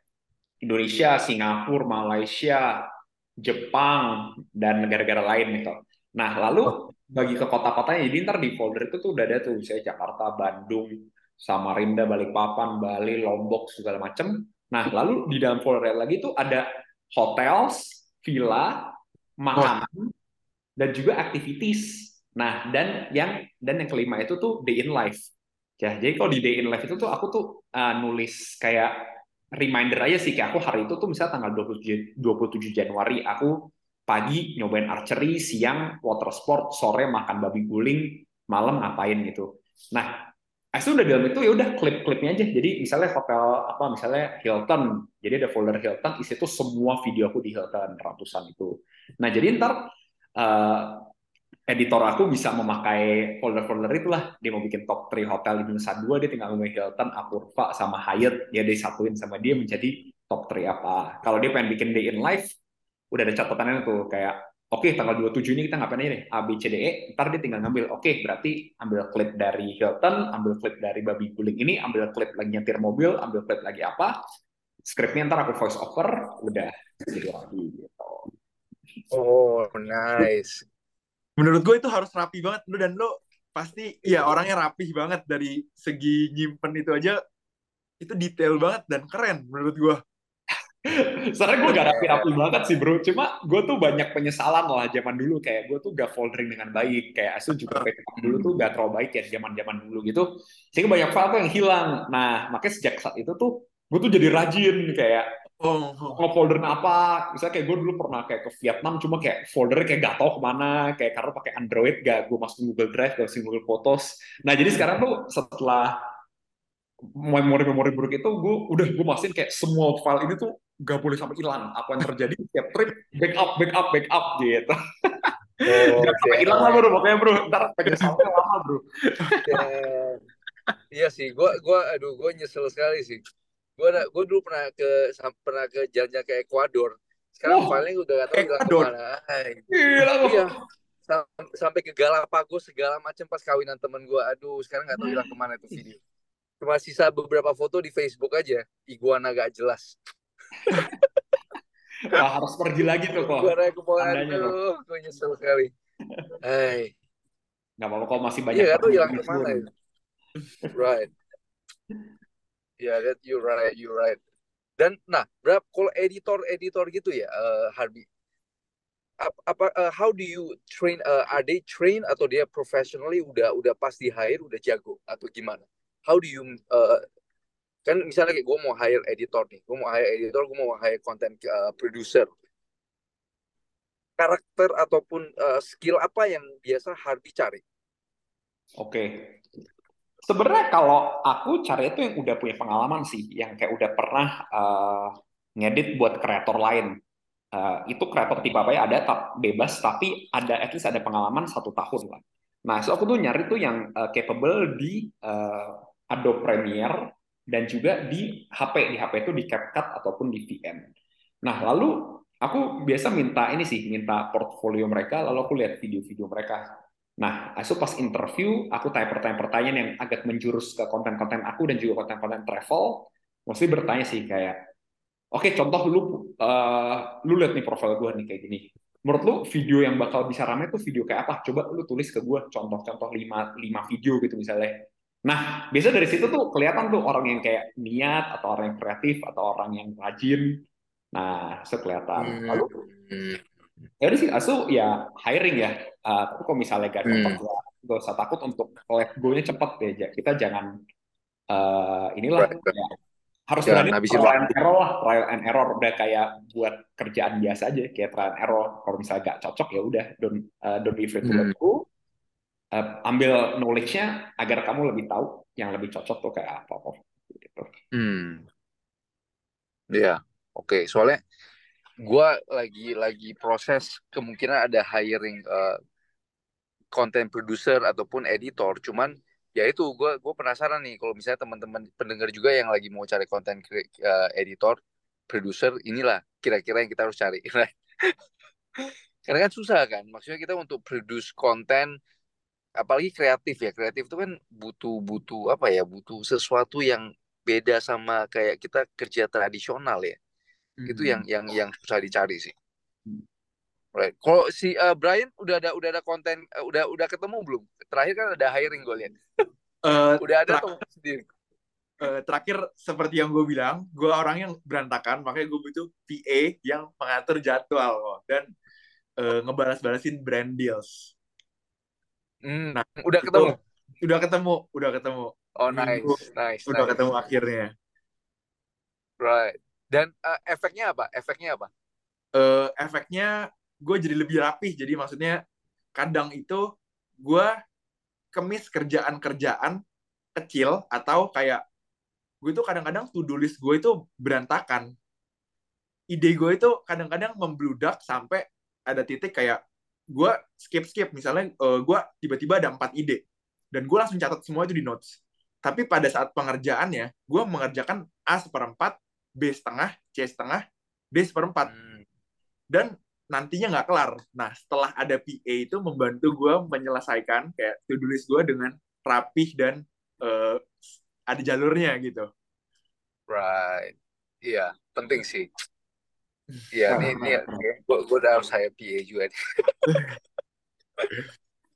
Indonesia, Singapura, Malaysia, Jepang, dan negara-negara lain gitu. Nah, lalu bagi ke kota-kotanya, jadi ntar di folder itu tuh udah ada tuh, misalnya Jakarta, Bandung, Samarinda, Balikpapan, Bali, Lombok, segala macem. Nah, lalu di dalam folder lagi tuh ada hotels, villa, makanan, dan juga activities. Nah, dan yang dan yang kelima itu tuh day in life. Ya, jadi kalau di day in life itu tuh aku tuh uh, nulis kayak reminder aja sih kayak aku hari itu tuh misalnya tanggal 27 27 Januari aku pagi nyobain archery, siang water sport, sore makan babi guling, malam ngapain gitu. Nah, Aku udah dalam itu ya udah klip-klipnya aja. Jadi misalnya hotel apa misalnya Hilton. Jadi ada folder Hilton isi itu semua video aku di Hilton ratusan itu. Nah, jadi ntar uh, editor aku bisa memakai folder-folder itulah. Dia mau bikin top 3 hotel di Nusa Dua, dia tinggal ngomongin Hilton, Apurva, sama Hyatt, dia disatuin sama dia menjadi top 3 apa. Kalau dia pengen bikin day in life, udah ada catatannya tuh kayak oke tanggal 27 ini kita ngapain aja nih? A B C D E. Ntar dia tinggal ngambil. Oke berarti ambil klip dari Hilton ambil klip dari babi guling ini ambil klip lagi nyetir mobil ambil klip lagi apa. Skripnya ntar aku voice over udah jadi lagi gitu. Oh, nice. menurut gue itu harus rapi banget. Lu dan lu pasti ya orangnya rapih banget dari segi nyimpen itu aja. Itu detail banget dan keren menurut gue Sebenarnya gue gak rapi-rapi banget sih bro, cuma gue tuh banyak penyesalan lah zaman dulu. Kayak gue tuh gak foldering dengan baik, kayak Asu juga backup dulu tuh gak terlalu baik ya zaman-zaman dulu gitu, sehingga banyak file tuh yang hilang. Nah makanya sejak saat itu tuh gue tuh jadi rajin. Kayak oh, nge-folder apa, misalnya kayak gue dulu pernah kayak ke Vietnam cuma kayak foldernya kayak gak tau ke mana, kayak karena pakai Android gak gue masukin Google Drive, gak masukin Google Photos. Nah jadi sekarang tuh setelah memori-memori buruk itu gue udah gue masukin kayak semua file ini tuh gak boleh sampai hilang apa yang terjadi setiap trip backup backup backup gitu Oh, jangan sampai hilang lah bro makanya bro ntar penyesalannya lama bro Ya. Iya sih, gua gua aduh gua nyesel sekali sih. Ada, gua dulu pernah ke pernah ke jalan-jalan ke Ekuador. Sekarang Wah, filenya udah gak tahu hilang ke mana. Iya. Sam- sampai ke Galapagos segala macam pas kawinan temen gua. Aduh, sekarang gak tahu hilang ke mana itu video. Cuma sisa beberapa foto di Facebook aja. Iguana gak jelas. Wah, harus pergi lagi tuh kok Iguana kepala aduh, gua nyesel sekali. Hai, nggak apa-apa kok masih banyak iya gak tahu pergi hilang ke mana itu. Right. Yeah, that you right, you right. Dan nah, berapa kalau editor-editor gitu ya, Harvey. Ap- Apa, eh, how do you train? eh, are they train atau dia professionally udah udah pas di hire udah jago atau gimana? How do you eh, kan misalnya kayak gue mau hire editor nih, gue mau hire editor, gue mau hire content eh, producer. Karakter ataupun eh, skill apa yang biasa Harvey cari? oke Sebenarnya kalau aku cari itu yang udah punya pengalaman sih, yang kayak udah pernah uh, ngedit buat kreator lain. Uh, itu kreator tipe apa ya? Ada tak bebas, tapi ada at least ada pengalaman satu tahun lah. Nah, so aku tuh nyari tuh yang uh, capable di uh, Adobe Premiere dan juga di HP. Di HP itu di CapCut ataupun di VM. Nah, lalu aku biasa minta ini sih, minta portfolio mereka, lalu aku lihat video-video mereka Nah, so pas interview, aku tanya pertanyaan-pertanyaan yang agak menjurus ke konten-konten aku dan juga konten-konten travel. Mesti bertanya sih kayak, oke okay, contoh lu, uh, lu lihat nih profil gue nih kayak gini. Menurut lu video yang bakal bisa rame tuh video kayak apa? Coba lu tulis ke gue contoh-contoh 5, 5 video gitu misalnya. Nah, biasa dari situ tuh kelihatan tuh orang yang kayak niat, atau orang yang kreatif, atau orang yang rajin. Nah, sekelihatan. Lalu, hmm ya udah sih asu ya hiring ya uh, tapi kalau misalnya gak cocok hmm. ya gak usah takut untuk let go-nya cepat ya kita jangan uh, inilah right. ya, harus jangan berani trial and error lah trial and error udah kayak buat kerjaan biasa aja kayak trial and error kalau misalnya gak cocok ya udah don't uh, don't be afraid to let hmm. go uh, ambil knowledge-nya agar kamu lebih tahu yang lebih cocok tuh kayak apa apa gitu. Hmm. Iya, yeah. oke. Okay. Soalnya gue lagi lagi proses kemungkinan ada hiring uh, content producer ataupun editor cuman ya itu gue gue penasaran nih kalau misalnya teman-teman pendengar juga yang lagi mau cari content uh, editor producer inilah kira-kira yang kita harus cari karena kan susah kan maksudnya kita untuk produce konten apalagi kreatif ya kreatif itu kan butuh butuh apa ya butuh sesuatu yang beda sama kayak kita kerja tradisional ya. Hmm. itu yang yang yang susah dicari sih. Hmm. right kalau si uh, Brian udah ada udah ada konten uh, udah udah ketemu belum? Terakhir kan ada hiring gue lihat. Uh, udah ada tuh sendiri? Uh, terakhir seperti yang gue bilang gue orang yang berantakan makanya gue butuh PA yang mengatur jadwal dan uh, ngebalas-balasin brand deals hmm. nah udah ketemu udah ketemu udah ketemu oh nice nice udah nice. ketemu akhirnya right dan uh, efeknya apa? Efeknya apa? Uh, efeknya gue jadi lebih rapih. Jadi maksudnya kadang itu gue kemis kerjaan-kerjaan kecil atau kayak gue itu kadang-kadang to-do list gue itu berantakan. Ide gue itu kadang-kadang membludak sampai ada titik kayak gue skip-skip. Misalnya uh, gue tiba-tiba ada empat ide. Dan gue langsung catat semua itu di notes. Tapi pada saat pengerjaannya, gue mengerjakan A seperempat, B setengah, C setengah, D seperempat. Hmm. Dan nantinya nggak kelar. Nah, setelah ada PA itu membantu gue menyelesaikan kayak to-do list gue dengan rapih dan uh, ada jalurnya gitu. Right. Iya, penting sih. Iya, ini, ini gue, gue udah harus saya PA juga.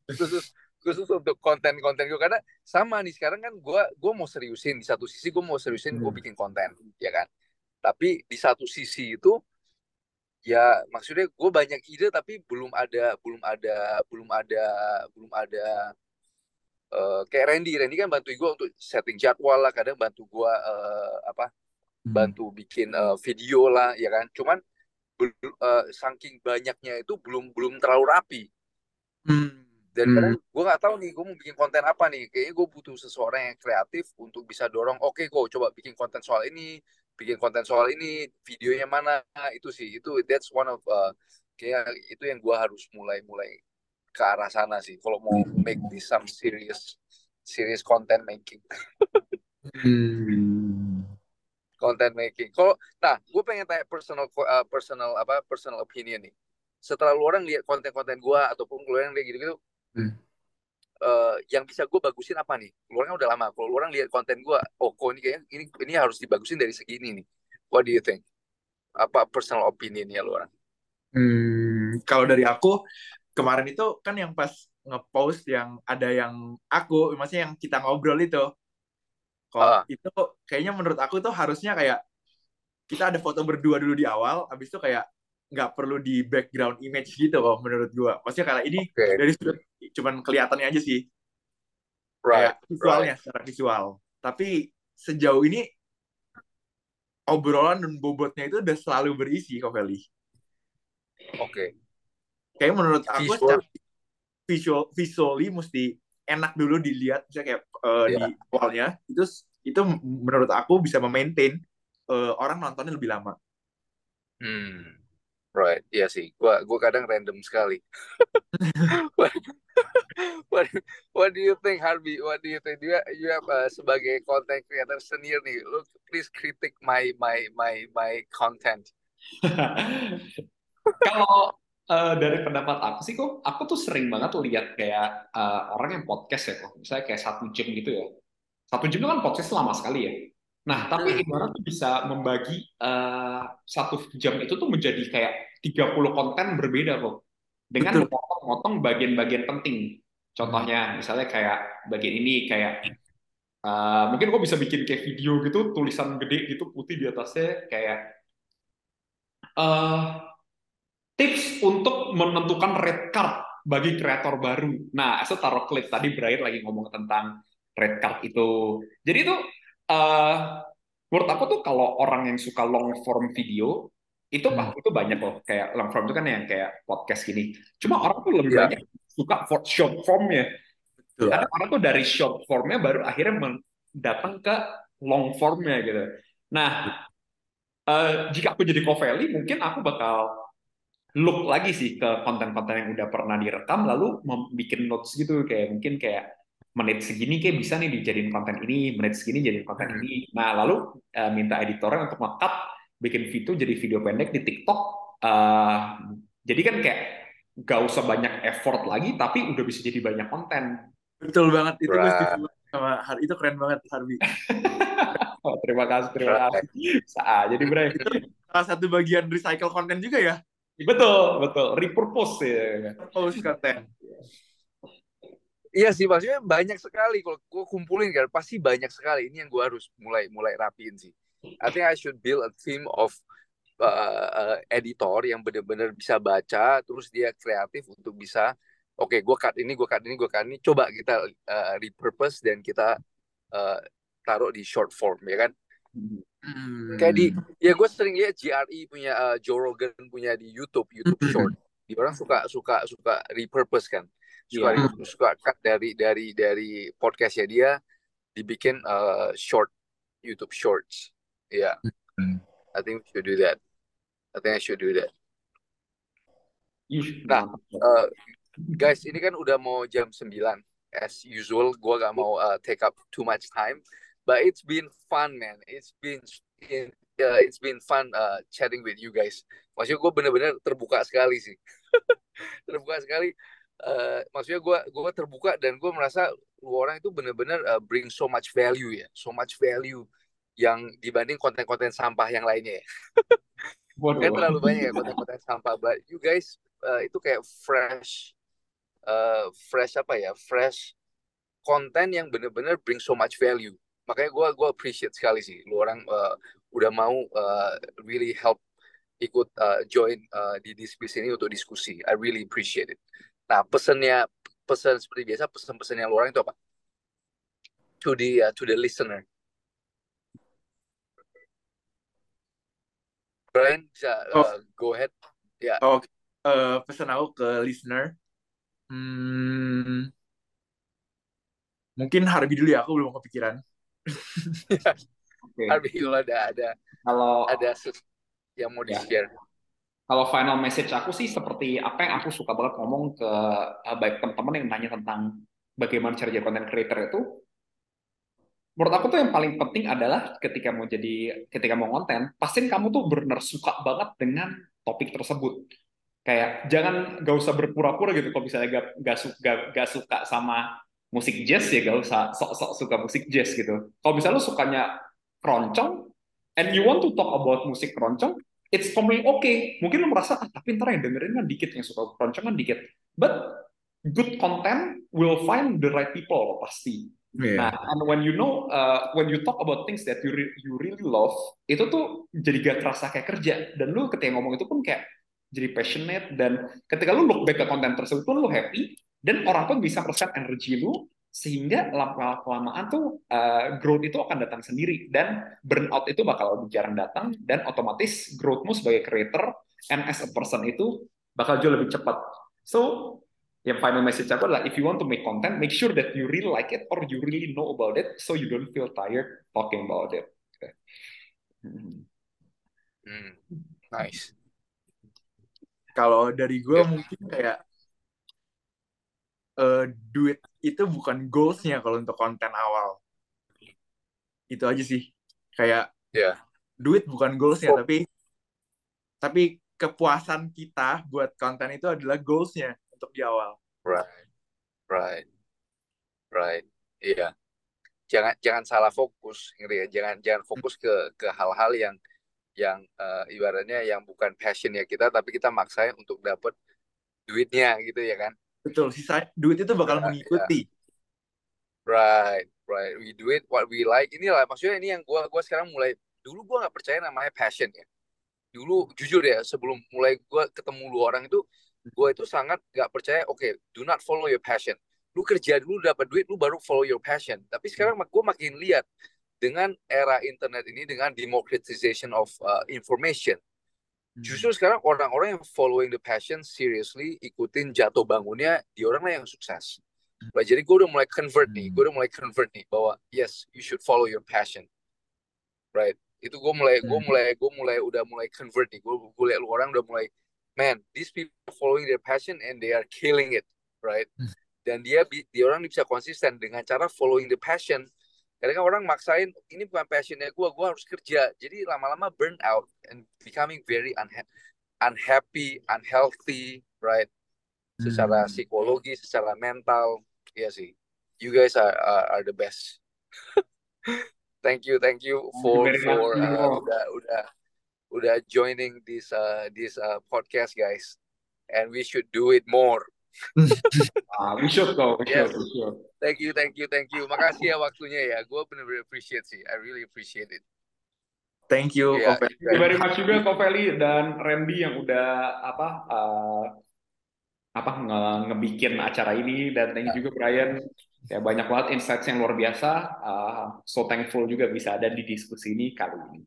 khusus khusus untuk konten-konten gue karena sama nih sekarang kan gue gue mau seriusin di satu sisi gue mau seriusin gue hmm. bikin konten ya kan tapi di satu sisi itu ya maksudnya gue banyak ide tapi belum ada belum ada belum ada belum ada uh, kayak Randy Randy kan bantu gue untuk setting jadwal lah kadang bantu gue uh, apa. Bantu bikin uh, video lah ya kan cuman uh, saking banyaknya itu belum belum terlalu rapi hmm. dan hmm. kadang gue nggak tahu nih gue mau bikin konten apa nih kayaknya gue butuh seseorang yang kreatif untuk bisa dorong oke okay, gue coba bikin konten soal ini bikin konten soal ini videonya mana itu sih itu that's one of uh, kayak itu yang gue harus mulai mulai ke arah sana sih kalau mau make this some serious serious content making hmm. Content making kalau nah gue pengen tanya personal uh, personal apa personal opinion nih setelah lu orang lihat konten-konten gue ataupun lu yang lihat gitu-gitu hmm uh, yang bisa gue bagusin apa nih? Luarnya udah lama. Kalau orang lihat konten gue, oh kok ini kayaknya ini ini harus dibagusin dari segini nih. What do you think? Apa personal opinion ya luar? Hmm, kalau dari aku kemarin itu kan yang pas ngepost yang ada yang aku, maksudnya yang kita ngobrol itu. Kok uh. itu kayaknya menurut aku tuh harusnya kayak kita ada foto berdua dulu di awal, habis itu kayak nggak perlu di background image gitu kok menurut gua. Maksudnya kalau ini okay. dari sudut cuman kelihatannya aja sih. Right. Kayak visualnya right. secara visual. Tapi sejauh ini obrolan dan bobotnya itu udah selalu berisi kok Feli. Oke. Okay. Kayak menurut aku visual visual visually mesti enak dulu dilihat misalnya kayak uh, Iya. di awalnya itu itu menurut aku bisa memaintain uh, orang nontonnya lebih lama. Hmm. Right, iya sih. Gua gua kadang random sekali. what, what, what do you think, Harvey? What do you think? You, you have uh, sebagai content creator senior nih, lu please kritik my my my my content. Kalau eh, dari pendapat aku sih kok, aku tuh sering banget lihat kayak eh, orang yang podcast ya kok, misalnya kayak satu jam gitu ya. Satu jam itu kan podcast lama sekali ya. Nah, tapi Hmm. gimana tuh bisa membagi eh, satu jam itu tuh menjadi kayak 30 konten berbeda kok. Dengan memotong-motong bagian-bagian penting. Contohnya, misalnya kayak bagian ini kayak eh, mungkin kok bisa bikin kayak video gitu, tulisan gede gitu putih di atasnya kayak eh tips untuk menentukan red card bagi kreator baru. Nah, saya taruh klip tadi Brian lagi ngomong tentang red card itu. Jadi itu eh menurut aku tuh kalau orang yang suka long form video itu Hmm. itu banyak loh kayak long form itu kan yang kayak podcast gini. Cuma orang tuh lebih Iya. banyak suka for short formnya. Betul. Karena orang tuh dari short formnya baru akhirnya datang ke long formnya gitu. Nah, eh, jika aku jadi Covelli, mungkin aku bakal look lagi sih ke konten-konten yang udah pernah direkam, lalu bikin notes gitu kayak mungkin kayak menit segini kayak bisa nih dijadiin konten ini, menit segini jadiin konten Hmm. ini. Nah, lalu eh, minta editornya untuk nge-cut bikin video jadi video pendek di TikTok. Eh, jadi kan kayak gak usah banyak effort lagi, tapi udah bisa jadi banyak konten. Betul banget itu Right. sama Har itu keren banget Harvey. Oh, terima kasih, terima kasih. Sa- jadi Bray. Salah satu bagian recycle konten juga ya. Betul, betul. Repurpose ya. Post konten. Iya sih, maksudnya banyak sekali kalau gue kumpulin kan pasti banyak sekali. Ini yang gue harus mulai mulai rapiin sih. I think I should build a team of uh, uh, editor yang benar-benar bisa baca, terus dia kreatif untuk bisa, oke, gue cut ini, gue cut ini, gue cut ini. Coba kita uh, repurpose dan kita uh, taruh di short form, ya kan? Hmm. Kayak di, ya gue sering lihat GRE punya uh, Joe Rogan punya di YouTube, YouTube Short. Di orang suka suka suka repurpose kan, suka Iya. suka cut dari dari dari podcastnya dia dibikin uh, short YouTube Shorts. Ya, Hmm. I think we should do that. I think I should do that. Nah. Uh, guys, ini kan udah mau jam 9. As usual, gue gak mau uh, take up too much time. But it's been fun, man. It's been in, uh, it's been fun uh, chatting with you guys. Maksudnya gue bener-bener terbuka sekali sih. terbuka sekali. Uh, maksudnya gue gue terbuka dan gue merasa lu orang itu bener-bener uh, bring so much value ya, so much value yang dibanding konten-konten sampah yang lainnya ya. Kan terlalu banyak ya konten-konten sampah. But you guys uh, itu kayak fresh, uh, fresh apa ya, fresh konten yang bener-bener bring so much value. Makanya gue gua appreciate sekali sih, lu orang uh, udah mau uh, really help ikut uh, join uh, di diskusi ini untuk diskusi. I really appreciate it. Nah pesannya, pesan seperti biasa, pesan-pesannya lu orang itu apa? To the uh, to the listener. Brian bisa uh, go ahead. Ya. Oke, Eh, pesan aku ke listener. Hmm, mungkin Harvey dulu ya, aku belum kepikiran. Oke. Harvey kalau ada ada Kalau ada yang mau di Ya. share. kalau final message aku sih seperti apa yang aku suka banget ngomong ke eh, baik teman-teman yang nanya tentang bagaimana cara jadi content creator itu. Menurut aku tuh yang paling penting adalah ketika mau jadi ketika mau konten, pastiin kamu tuh benar suka banget dengan topik tersebut. Kayak jangan gak usah berpura-pura gitu kalau misalnya gak, gak, gak, gak suka sama musik jazz ya gak usah sok-sok suka musik jazz gitu. Kalau misalnya lu sukanya keroncong and you want to talk about musik keroncong, it's completely okay. Mungkin lu merasa, ah tapi ntar yang dengerin kan dikit, yang suka keroncong kan dikit. But good content will find the right people pasti. Iya. Nah, and when you know, uh, when you talk about things that you re- you really love, itu tuh jadi gak terasa kayak kerja. Dan lu ketika ngomong itu pun kayak jadi passionate dan ketika lu look back ke konten tersebut pun lu happy dan orang pun bisa persen energi lu sehingga lama kelamaan tuh uh, growth itu akan datang sendiri dan burnout itu bakal lebih jarang datang dan otomatis growthmu sebagai creator and as a person itu bakal jauh lebih cepat. So yang final message aku adalah if you want to make content, make sure that you really like it or you really know about it, so you don't feel tired talking about it. Hmm. Hmm, nice. Kalau dari gue mungkin kayak uh, duit itu bukan goalsnya kalau untuk konten awal. Itu aja sih. Kayak Ya. duit bukan goalsnya, Oh. tapi tapi kepuasan kita buat konten itu adalah goalsnya untuk di awal. Right, right, right. Iya. Jangan jangan salah fokus, ngerti ya? Jangan jangan fokus ke ke hal-hal yang yang eh, ibaratnya yang bukan passionnya kita, tapi kita maksain untuk dapat duitnya gitu ya kan? Betul, sisa duit itu bakal Ya, mengikuti. Right, right. We do it what we like. Inilah maksudnya ini yang gua gua sekarang mulai dulu gua nggak percaya namanya passion ya. Dulu jujur ya sebelum mulai gua ketemu lu orang itu gua itu sangat nggak percaya. Oke, do not follow your passion. Lu kerja dulu dapat duit, lu baru follow your passion. Tapi sekarang gua makin lihat dengan era internet ini dengan democratization of uh, information. Justru sekarang orang-orang yang following the passion seriously ikutin jatuh bangunnya di orang lah yang sukses. Right, jadi gue udah mulai convert nih, gue udah mulai convert nih bahwa yes, you should follow your passion. Right, itu gue mulai, gue mulai, gue mulai udah mulai convert nih. Gue gue lihat lu orang udah mulai, man, these people following their passion and they are killing it, right? Dan dia dia orang bisa konsisten dengan cara following the passion. Kadang orang maksain ini bukan passionnya gue, gue harus kerja. Jadi lama-lama burn out and becoming very unha unhappy, unhealthy, right? Secara psikologi, secara mental, iya sih. You guys are are, are the best. thank you, thank you for for uh, udah udah udah joining this uh this uh podcast guys. And we should do it more. Ah, we should go, we Yes. should, we should. Thank you, thank you, thank you. Makasih ya waktunya ya. Gue bener-bener appreciate sih. I really appreciate it. Thank you, Iya, Kope. Thank you very much juga Ko Feli dan Randy yang udah apa uh, apa nge ngebikin acara ini dan thank you juga Brian ya banyak banget insights yang luar biasa Uh, so thankful juga bisa ada di diskusi ini kali ini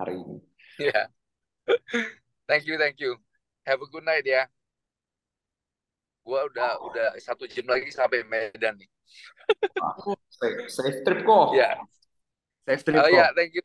hari ini Yeah. thank you, thank you. Have a good night ya. Gua udah udah satu jam lagi sampai Medan nih. Safe, safe trip kok Ya. Safe trip, Oh Ko. ya, thank you.